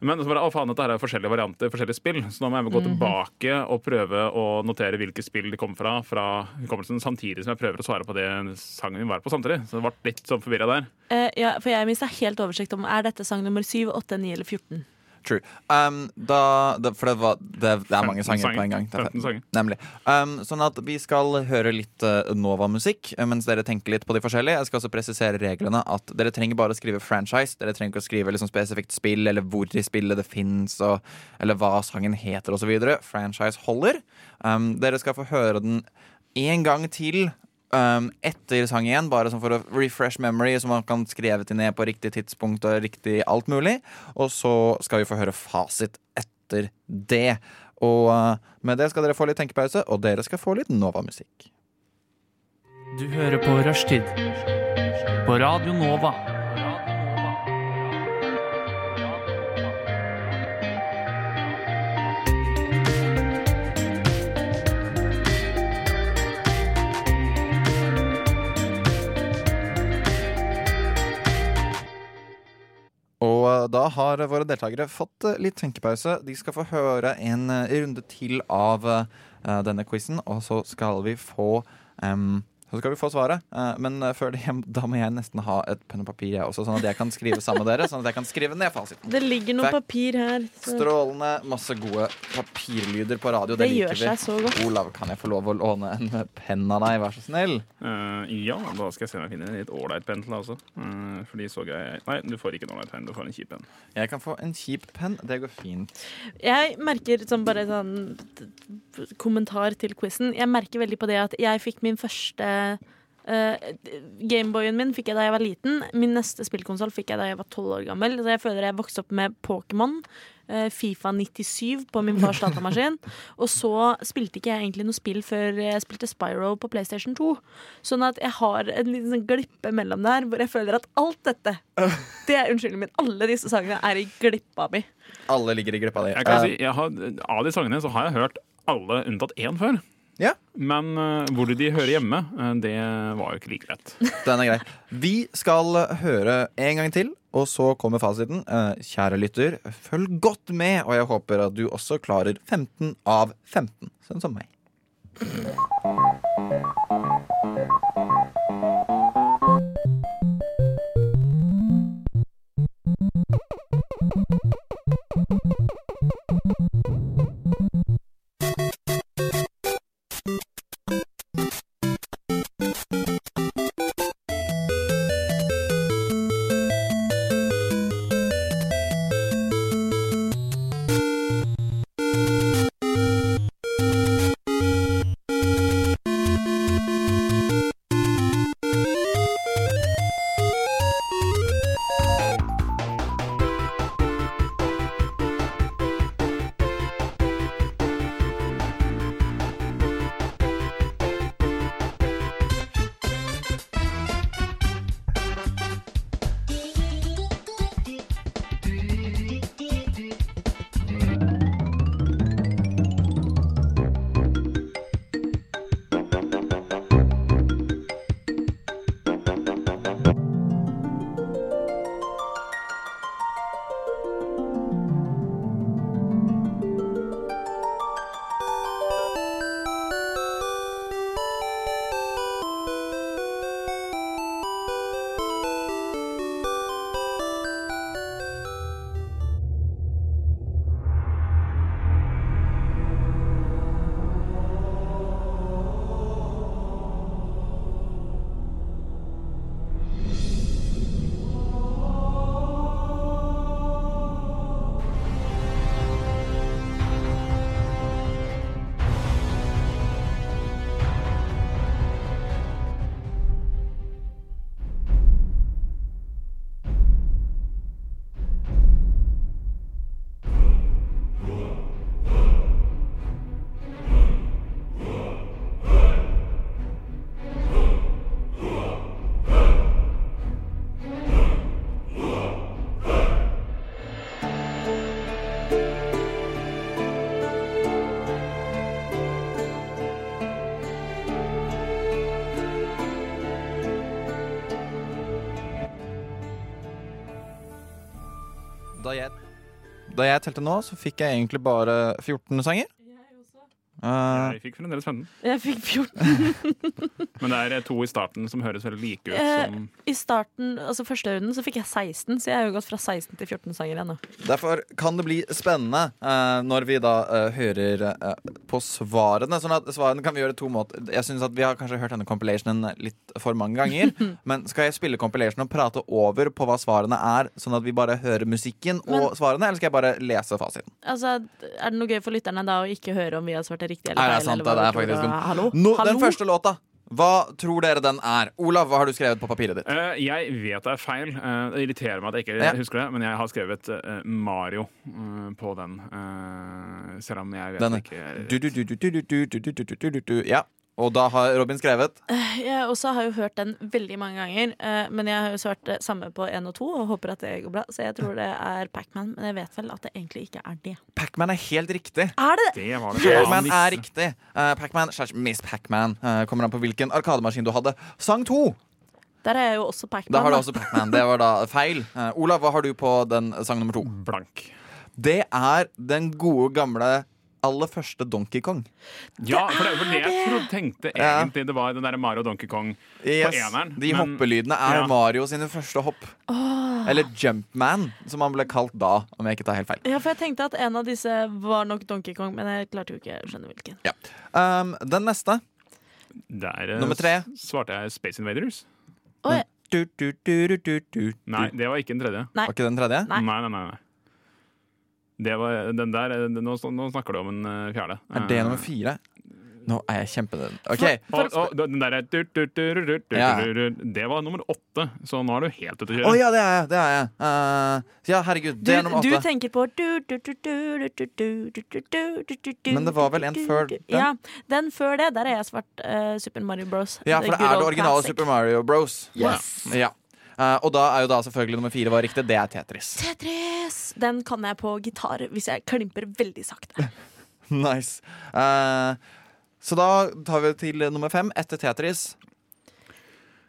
Speaker 3: Men så bare, å faen, dette her er forskjellige varianter, forskjellige spill. Så nå må jeg gå
Speaker 2: Mhm.
Speaker 3: tilbake og prøve å notere hvilke spill de kom fra, fra hukommelsen, samtidig som jeg prøver å svare på det sangen vi var på samtidig. Så det ble litt sånn forvirra der.
Speaker 2: Uh, ja, for jeg mista helt oversikt om Er dette sang nummer 7, 8, 9 eller 14.
Speaker 1: True. Um, da, da, for det, var, det, det er mange sanger
Speaker 3: sanger.
Speaker 1: på en gang. Er
Speaker 3: 15 sanger.
Speaker 1: Nemlig. Um, sånn at vi skal høre litt uh, Nova-musikk eh, mens dere tenker litt på de forskjellige. Jeg skal også presisere reglene at dere trenger bare å skrive franchise. Dere trenger ikke å skrive liksom spesifikt spill, eller hvor i spillet det fins, eller hva sangen heter osv. Franchise holder. Um, dere skal få høre den en gang til. Um, etter sang igjen, bare sånn for å refresh memory, så man kan skrive det ned på riktig tidspunkt og riktig alt mulig. Og så skal vi få høre fasit etter det. Og uh, med det skal dere få litt tenkepause, og dere skal få litt Nova-musikk.
Speaker 10: Du hører på Rushtid på Radio Nova.
Speaker 1: Og uh, da har våre deltakere fått uh, litt tenkepause. De skal få høre en uh, runde til av denne quizen, og så skal vi få um, så skal vi få svaret. Uh, men uh, før det, da må jeg nesten ha et penn og papir, jeg også, sånn at jeg kan skrive sammen med dere. Sånn at jeg kan skrive ned fasiten.
Speaker 2: Det ligger noe papir her. så-
Speaker 1: Strålende. Masse gode papirlyder på radio.
Speaker 2: Det
Speaker 1: Det,
Speaker 2: gjør
Speaker 1: liker vi.
Speaker 2: så godt.
Speaker 1: Olav, kan jeg få lov å låne en penn av deg, vær så snill?
Speaker 3: Uh, ja, da skal jeg se om jeg finner en litt ålreit penn til deg også. Uh, fordi så jeg Nei, du får ikke en ålreit penn, du får en kjip penn.
Speaker 1: Jeg kan få en kjip penn. Det går fint.
Speaker 2: Jeg merker som bare sånn kommentar til quizen. Jeg merker veldig på det at jeg fikk min første uh, Gameboyen min fikk jeg da jeg var liten. Min neste spillkonsoll fikk jeg da jeg var tolv år gammel. Så jeg føler jeg vokste opp med Pokémon, uh, Fifa 97 på min fars datamaskin. Og så spilte ikke jeg egentlig noe spill før jeg spilte Spyro på PlayStation 2. Sånn at jeg har en liten sånn glippe mellom der hvor jeg føler at alt dette Det er unnskyldningen min. Alle disse sangene er i glippa mi.
Speaker 1: Alle ligger i glippa di.
Speaker 3: Jeg kan si, jeg har, av de sangene så har jeg hørt alle unntatt én før.
Speaker 1: Ja.
Speaker 3: Men uh, hvor de hører hjemme, uh, det var jo ikke like lett.
Speaker 1: Den er grei. Vi skal høre en gang til, og så kommer fasiten. Uh, kjære lytter, følg godt med, og jeg håper at du også klarer 15 av 15, sånn som meg. Da jeg telte nå, så fikk jeg egentlig bare 14 sanger. Eh,
Speaker 3: Jeg fikk fremdeles 15.
Speaker 2: Jeg fikk 14.
Speaker 3: Men det er to i starten som høres veldig like ut
Speaker 2: Eh,
Speaker 3: som
Speaker 2: I starten, altså første runden, så fikk jeg 16, så jeg har jo gått fra 16 til 14 sanger ennå.
Speaker 1: Derfor kan det bli spennende eh, når vi da eh, hører eh, på svarene. Sånn at svarene kan vi gjøre to måter. Jeg synes at Vi har kanskje hørt denne compilationen litt for mange ganger. men skal jeg spille compilationen og prate over på hva svarene er, sånn at vi bare hører musikken og svarene, eller skal jeg bare lese fasiten?
Speaker 2: Altså, er det noe gøy for lytterne da å ikke høre om vi har svart det riktig eller
Speaker 1: Nei, det er sant.
Speaker 2: eller
Speaker 1: Det er faktisk?
Speaker 2: Hallo?
Speaker 1: No,
Speaker 2: Hallo?
Speaker 1: Den første låta. Hva tror dere den er? Olav, hva har du skrevet på papiret ditt?
Speaker 3: Uh, jeg vet det er feil. Uh, det irriterer meg at jeg ikke
Speaker 1: ja.
Speaker 3: husker det, men jeg har skrevet uh, Mario på den. selv om jeg vet
Speaker 1: Denne.
Speaker 3: ikke
Speaker 1: du, du, du, Ja, og da har Robin skrevet
Speaker 2: Jeg også har jo hørt den veldig mange ganger, eh, men jeg har jo svart det samme på 1 og 2 og håper at det går bra, så jeg tror det er Pacman, men jeg vet vel at det egentlig ikke er det.
Speaker 1: Pacman er helt riktig.
Speaker 2: Er det
Speaker 3: Det var det.
Speaker 1: Pac-Man er riktig. Uh, Pac-Man slash Miss Pac-Man uh, kommer an på hvilken arkademaskin du hadde. Sang to!
Speaker 2: Der er jeg jo også Pacman.
Speaker 1: Da har du også Pac-Man. Det var da feil. Uh, Olav, hva har du på den sang nummer to?
Speaker 3: Blank.
Speaker 1: Det er den gode, gamle aller første Donkey Kong.
Speaker 3: Ja, for det er jo det jeg trodde, tenkte egentlig det var den der Mario Donkey Kong
Speaker 1: Yes.
Speaker 3: på eneren.
Speaker 1: De
Speaker 3: men-
Speaker 1: hoppelydene er
Speaker 3: Ja.
Speaker 1: Mario sine første hopp.
Speaker 2: Oh.
Speaker 1: Eller Jumpman, som han ble kalt da, om jeg ikke tar helt feil.
Speaker 2: Ja, for jeg tenkte at en av disse var nok Donkey Kong, men jeg klarte jo ikke å skjønne hvilken.
Speaker 1: Um, den neste,
Speaker 3: Der eh,
Speaker 1: Nummer tre.
Speaker 3: svarte jeg Space Invaders.
Speaker 2: Oi.
Speaker 1: du, du, du, du, du, du.
Speaker 3: Nei, det var ikke den tredje.
Speaker 2: Nei.
Speaker 1: Var ikke den tredje?
Speaker 2: Nei.
Speaker 3: Nei, nei, nei, det Var, den der, nå, nå, snakker du om en fjerde.
Speaker 1: Er det nummer fire? Nå er jeg
Speaker 3: kjempedød. Okay. Den der dur,
Speaker 1: ja.
Speaker 3: Det var nummer åtte, så nå er du helt ute å kjøre.
Speaker 1: Å
Speaker 3: oh,
Speaker 1: ja, det er jeg. Det er jeg. Uh, ja, herregud, det er nummer åtte.
Speaker 2: Du tenker på
Speaker 1: Men det var vel en før den?
Speaker 2: Ja, den før det. Der er jeg svart uh, Super Mario Bros.
Speaker 1: Ja, for det er det originale Super Mario Bros.
Speaker 2: Yes.
Speaker 1: Ja. Eh, og da er jo da selvfølgelig nummer fire var riktig. Det er Tetris.
Speaker 2: Tetris! Den kan jeg på gitar hvis jeg klimper veldig sakte.
Speaker 1: nice. Uh, så da tar vi til nummer fem etter Tetris.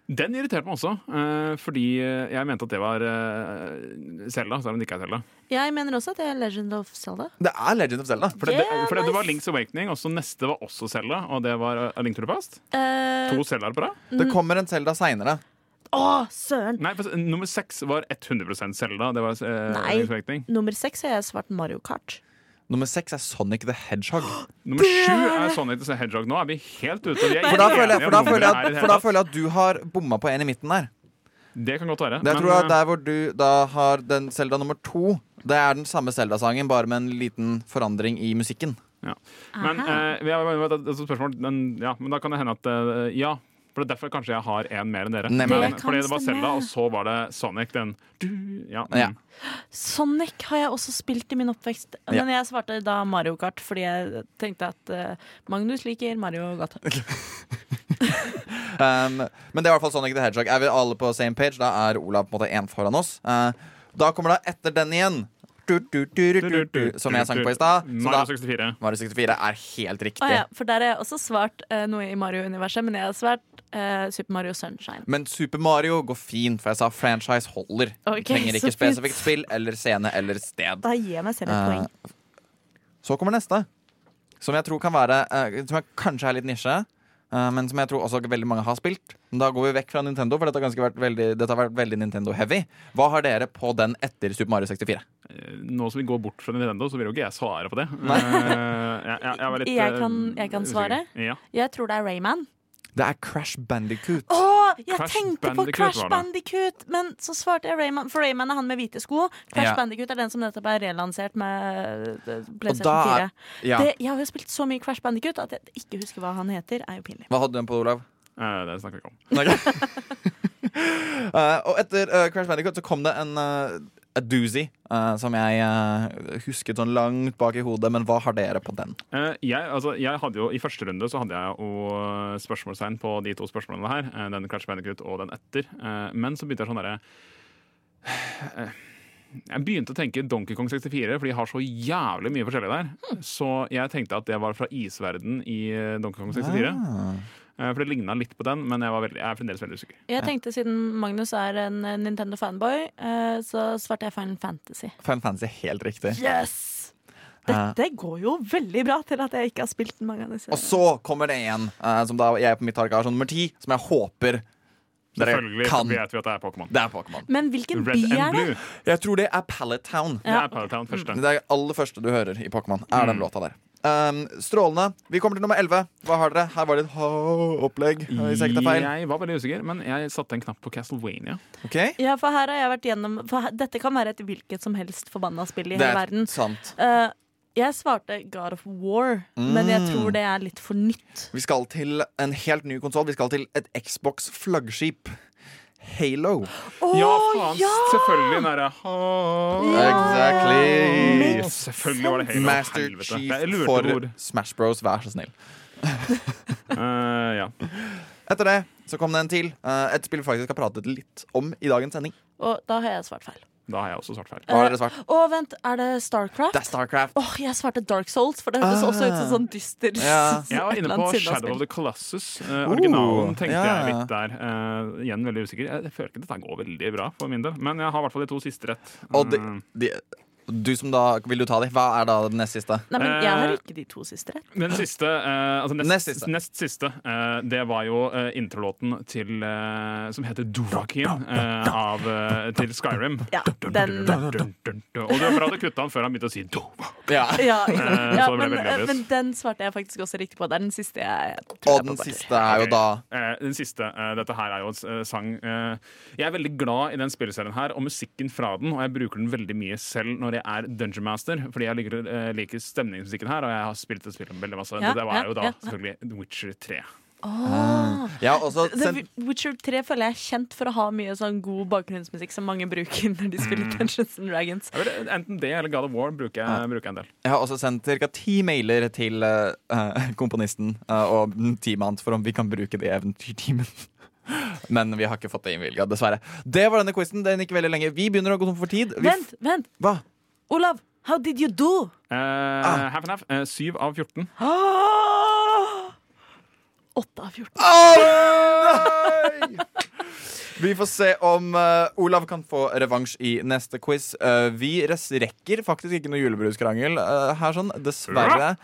Speaker 3: Den irriterte meg også, uh, fordi jeg mente at det var uh, Selda, selv om det ikke er Selda.
Speaker 2: Jeg mener også at det er Legend of Zelda.
Speaker 1: Det er Legend of Zelda.
Speaker 3: For det,
Speaker 2: Yeah,
Speaker 3: det, for nice. det var. Link's Awakening, og så neste var også Zelda. og det var uh, A Link to the Past.
Speaker 2: Uh,
Speaker 3: To Zeldaer på rad.
Speaker 1: Det kommer en Zelda seinere.
Speaker 2: Å, søren!
Speaker 3: Nei, for, nummer seks var 100 Selda. Det var eh,
Speaker 2: Nei. Nummer seks har jeg svart Mario Kart.
Speaker 1: Nummer seks er Sonic the Hedgehog.
Speaker 3: Nummer sju er Sonic the Hedgehog. Nå er vi helt ute. Vi
Speaker 1: For da føler jeg, for da føler jeg, at, for da føler jeg at du har bomma på en i midten der.
Speaker 3: Det kan godt være.
Speaker 1: Det
Speaker 3: men,
Speaker 1: tror jeg
Speaker 3: eh,
Speaker 1: Der hvor du da har den Zelda nummer to, det er den samme Zelda-sangen, bare med en liten forandring i musikken.
Speaker 3: Ja. Men, eh, vi har, vi har, et spørsmål, men, ja, men da kan det hende at eh, Ja. For det er derfor kanskje jeg har en mer enn dere. Men,
Speaker 2: Det
Speaker 3: fordi det var. Selda, og så var det Sonic. Den du, ja, mm.
Speaker 1: Ja.
Speaker 2: Sonic har jeg også spilt i min oppvekst.
Speaker 1: Ja.
Speaker 2: Men jeg svarte da Mario Kart fordi jeg tenkte at uh, Magnus liker Mario godt.
Speaker 1: Um, men det er i hvert fall Sonic the Hedgehog. Er vi alle på same page? Da er Olav på en måte én foran oss. Uh, da kommer da etter den igjen. Du, du, du, du, du, du, som jeg sang på i stad.
Speaker 3: Mario 64.
Speaker 1: Mario 64 er helt riktig.
Speaker 2: Å ja, for der har jeg også svart uh, noe i Mario-universet, men jeg har svart eh, Super Mario Sunshine.
Speaker 1: Men Super Mario går fint, for jeg sa franchise holder. Okay, trenger ikke spesifikt spill eller scene eller sted.
Speaker 2: Da gir jeg meg selv et
Speaker 1: Eh,
Speaker 2: poeng.
Speaker 1: Så kommer neste, som jeg tror kan være uh, Som jeg kanskje er litt nisje. eh, men som jeg tror også veldig mange har spilt. Da går vi vekk fra Nintendo, for dette har, vært veldig, dette har vært veldig Nintendo-heavy. Hva har dere på den etter Super Mario 64?
Speaker 3: Eh, Nå som vi går bort fra Nintendo, så vil jo ikke jeg svare på det. Eh, jeg, jeg, jeg, litt,
Speaker 2: Jeg
Speaker 3: eh,
Speaker 2: kan, jeg kan svare.
Speaker 3: Ja.
Speaker 2: Jeg tror det er Rayman.
Speaker 1: Det er Crash Bandicoot.
Speaker 2: Å, jeg
Speaker 3: Crash
Speaker 2: tenkte på Crash. Bandicoot, men så svarte jeg Rayman. For Rayman er han med hvite sko. Crash
Speaker 1: Ja.
Speaker 2: Bandicoot er den som nettopp er relansert med eh, PlayStation
Speaker 1: da
Speaker 2: 4.
Speaker 1: er, ja.
Speaker 2: Det, jeg har jo spilt så mye Crash Bandicoot at jeg ikke husker hva han heter, er jo pinlig.
Speaker 1: Hva hadde du den på, Olav?
Speaker 3: Eh, det snakker vi ikke om.
Speaker 1: uh, og etter uh, Crash Bandicoot så kom det en uh, a doozy uh, som jeg uh, husket sånn langt bak i hodet. Men hva har dere på den?
Speaker 3: Uh, jeg, altså, jeg hadde jo I første runde så hadde jeg jo spørsmålstegn på de to spørsmålene her. Den Crash Bandicoot og den etter. Men så begynte jeg sånn derre Jeg begynte å tenke Donkey Kong 64, for de har så jævlig mye forskjellig der. Så jeg tenkte at det var fra isverden i Donkey Kong 64.
Speaker 1: Ah.
Speaker 3: Eh, For det ligna litt på den, men jeg, var veldig, jeg er fremdeles veldig usikker.
Speaker 2: Jeg tenkte siden Magnus er en eh, Nintendo-fanboy, eh, så svarte jeg Final Fantasy.
Speaker 1: Final Fantasy helt riktig.
Speaker 2: Yes! Dette går jo veldig bra til at jeg ikke har spilt mange av disse.
Speaker 1: Og så kommer det en som da jeg på mitt ark har sånn nummer ti, som jeg håper
Speaker 3: Selvfølgelig
Speaker 1: kan.
Speaker 3: vet vi at det er Pokémon.
Speaker 1: Det er Pokémon.
Speaker 2: Men hvilken
Speaker 3: Red
Speaker 2: by er det?
Speaker 1: Jeg tror det er Pallet Town.
Speaker 3: Det er Pallet første.
Speaker 1: Det er aller første du hører i Pokémon. Er den
Speaker 3: Mm.
Speaker 1: låta der. Um, strålende. Vi kommer til nummer 11. Hva har dere? Her var det et ha-opplegg. Hvis jeg ikke tar feil.
Speaker 3: Jeg var veldig usikker, men jeg satte en knapp på Castlevania.
Speaker 1: Okay.
Speaker 2: Ja, for her har jeg vært gjennom for her, Dette kan være et hvilket som helst forbanna spill i
Speaker 1: Det
Speaker 2: hele
Speaker 1: er
Speaker 2: verden.
Speaker 1: sant.
Speaker 2: Eh, jeg svarte God of War, men jeg
Speaker 1: Mm.
Speaker 2: tror det er litt for nytt.
Speaker 1: Vi skal til en helt ny konsoll. Vi skal til et Xbox-flaggskip. Halo.
Speaker 3: ja, faen! Selvfølgelig den Ja.
Speaker 1: Exactly.
Speaker 3: Selvfølgelig var det Halo.
Speaker 1: Master
Speaker 3: Helvete.
Speaker 1: Chief for
Speaker 3: hvor.
Speaker 1: Smash Bros. Vær så snill.
Speaker 3: uh, ja.
Speaker 1: Etter det så kom det en til. Uh, et spill vi faktisk har pratet litt om i dagens sending.
Speaker 2: Og da har jeg svart feil.
Speaker 3: Da har jeg også svart feil.
Speaker 1: Hva har dere svart?
Speaker 2: Å, vent, er det Starcraft?
Speaker 1: Det er Starcraft.
Speaker 2: Åh, jeg svarte Dark Souls, for det høres
Speaker 1: Ah.
Speaker 2: også ut som sånn dyster
Speaker 1: Ja.
Speaker 3: Jeg var inne på Shadow of the Colossus. Eh, originalen tenkte
Speaker 1: ja.
Speaker 3: jeg litt der. Eh, igjen veldig usikker. Jeg, føler ikke dette går veldig bra for min del, men jeg har i hvert fall de to siste rett.
Speaker 1: Og de,
Speaker 3: Mm.
Speaker 1: de, du som da Vil du ta de? Hva er da den nest siste?
Speaker 2: Nei, men jeg har
Speaker 3: Eh,
Speaker 2: ikke de to siste rett.
Speaker 3: Den siste, eh, altså nest,
Speaker 1: Nest
Speaker 3: nest
Speaker 1: siste.
Speaker 3: siste, eh, det var jo eh, introlåten til eh, Som heter Dovahkiin eh, av, eh, til Skyrim.
Speaker 2: Ja, den
Speaker 3: Og det dun, bra du kutta den før han begynte å si Dova.
Speaker 1: Ja.
Speaker 2: ja.
Speaker 3: Eh,
Speaker 2: ja, men, men den svarte jeg faktisk også riktig på. Det er den siste jeg tror
Speaker 1: Og
Speaker 2: jeg
Speaker 1: den siste er jo da
Speaker 3: Eh, den siste. eh, dette her er jo en sang eh, Jeg er veldig glad i den spilleserien her og musikken fra den, og jeg bruker den veldig mye selv når jeg er Dungeon Master, fordi jeg liker, eh, liker stemningsmusikken her, og jeg har spilt det spillet veldig masse.
Speaker 2: Ja,
Speaker 3: det var
Speaker 2: ja,
Speaker 3: jo da
Speaker 2: ja.
Speaker 3: selvfølgelig Witcher 3.
Speaker 1: Oh. Ja, også
Speaker 2: The Witcher 3 føler jeg er kjent for å ha mye sånn god bakgrunnsmusikk som mange bruker når de spiller
Speaker 3: Mm.
Speaker 2: Dungeons and Dragons.
Speaker 3: Jeg vet, enten det eller God of War bruker jeg, bruker jeg en del.
Speaker 1: Jeg har også sendt ca. ti mailer til eh, eh, komponisten uh, og teamet hans for om vi kan bruke det i Eventyrtimen. Men vi har ikke fått det innvilga, dessverre. Det var denne quizen. Den gikk veldig lenge. Vi begynner å gå tom for tid. Vi
Speaker 2: Vent, vent!
Speaker 1: Hva?
Speaker 2: Olav, how did you do?
Speaker 3: Uh,
Speaker 1: Ah.
Speaker 3: Half and half. eh, Syv av 14.
Speaker 2: Ah! 8 av 14.
Speaker 1: nei! Vi får se om uh, Olav kan få revansj i neste quiz. Uh, vi rekker faktisk ikke noe julebruskrangel uh, her, sånn. Dessverre.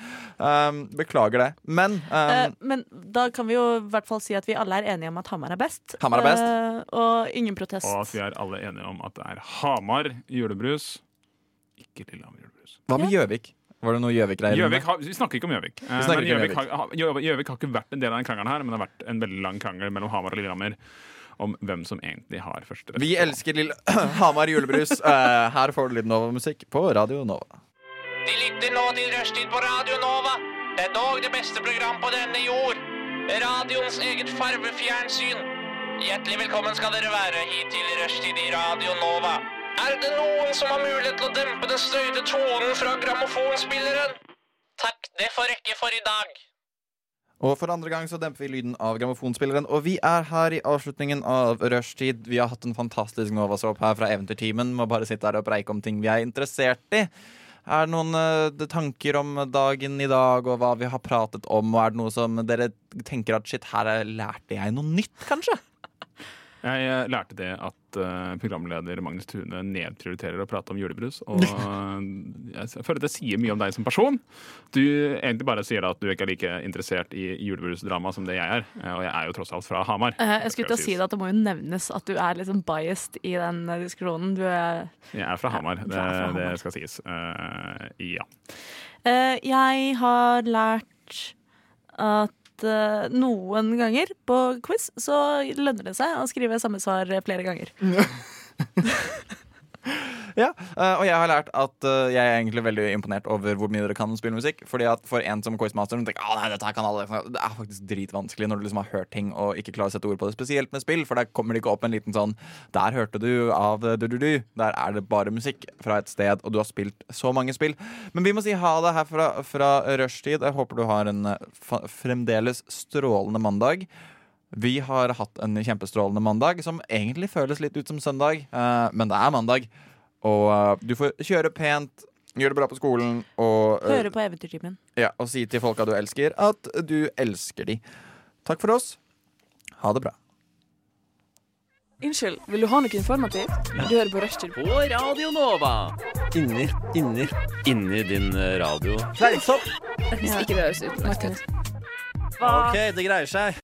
Speaker 1: Um, beklager det. Men um,
Speaker 2: Eh, men da kan vi jo i hvert fall si at vi alle er enige om at Hamar er best.
Speaker 1: Hamar er best.
Speaker 2: Og ingen protest.
Speaker 3: Og at vi er alle enige om at det er Hamar julebrus, ikke Lillehammer julebrus.
Speaker 1: hva med Gjøvik? Var det noe Gjøvik-greier?
Speaker 3: Vi snakker ikke om Gjøvik. Gjøvik har, har- ikke vært en del av den krangelen her, men det har vært en veldig lang krangel mellom Hamar og Lillehammer om hvem som egentlig har første rett.
Speaker 1: Vi elsker lille Hamar julebrus. Her får du litt Nova-musikk på Radio Nova.
Speaker 4: De lytter nå til Rushtid på Radio Nova. Det er dog det beste program på denne jord. Radioens eget farvefjernsyn. Hjertelig velkommen skal dere være hit til Rushtid i Radio Nova. Er det noen som har mulighet til å dempe den støyte tonen fra grammofonspilleren? Takk, det får rekke for i dag.
Speaker 1: Og for andre gang så demper vi lyden av grammofonspilleren. Og vi er her i avslutningen av rushtid. Vi har hatt en fantastisk Novasåp her fra Eventyrtimen. Må bare sitte her og preike om ting vi er interessert i. Er det noen uh, tanker om dagen i dag og hva vi har pratet om? Og er det noe som dere tenker at shit, her lærte jeg noe nytt, kanskje?
Speaker 3: Jeg eh, lærte det at eh, programleder Magnus Tune nedprioriterer å prate om julebrus. Og jeg føler at det sier mye om deg som person. Du egentlig bare sier at du ikke er like interessert i julebrusdrama som det jeg er. eh, Og jeg er jo tross alt fra Hamar.
Speaker 2: Jeg skulle til å si det at det må jo nevnes at du er liksom biased i den diskusjonen. Du er
Speaker 3: Jeg er fra Hamar. Det, det skal sies. Ja.
Speaker 2: Jeg har lært at eh, noen ganger på quiz så lønner det seg å skrive samme svar flere ganger.
Speaker 1: Ja, eh, og jeg har lært at eh, jeg er egentlig veldig imponert over hvor mye dere kan spille musikk. Fordi at For en som quizmaster som tenker, dette her kan alle Det er faktisk dritvanskelig når du liksom har hørt ting og ikke klarer å sette ord på det. Spesielt med spill, for der kommer det ikke opp en liten sånn Der hørte du av eh, du-du-du. Der er det bare musikk fra et sted, og du har spilt så mange spill. Men vi må si ha det her fra, fra rushtid. Jeg håper du har en eh, fremdeles strålende mandag. Vi har hatt en kjempestrålende mandag, som egentlig føles litt ut som søndag, eh, men det er mandag. Og eh, du får kjøre pent, gjøre det bra på skolen og eh,
Speaker 2: Høre på Eventyrtimen.
Speaker 1: ja, og si til folka du elsker, at du elsker de. Takk for oss. Ha det bra.
Speaker 11: Unnskyld, vil du ha noe informativt? Du hører på Rushtid.
Speaker 5: På Radio Nova. Inni, inni, inni din eh, radio.
Speaker 12: Fleinsopp!
Speaker 11: Hvis ikke det høres ut.
Speaker 12: Ok, det greier seg.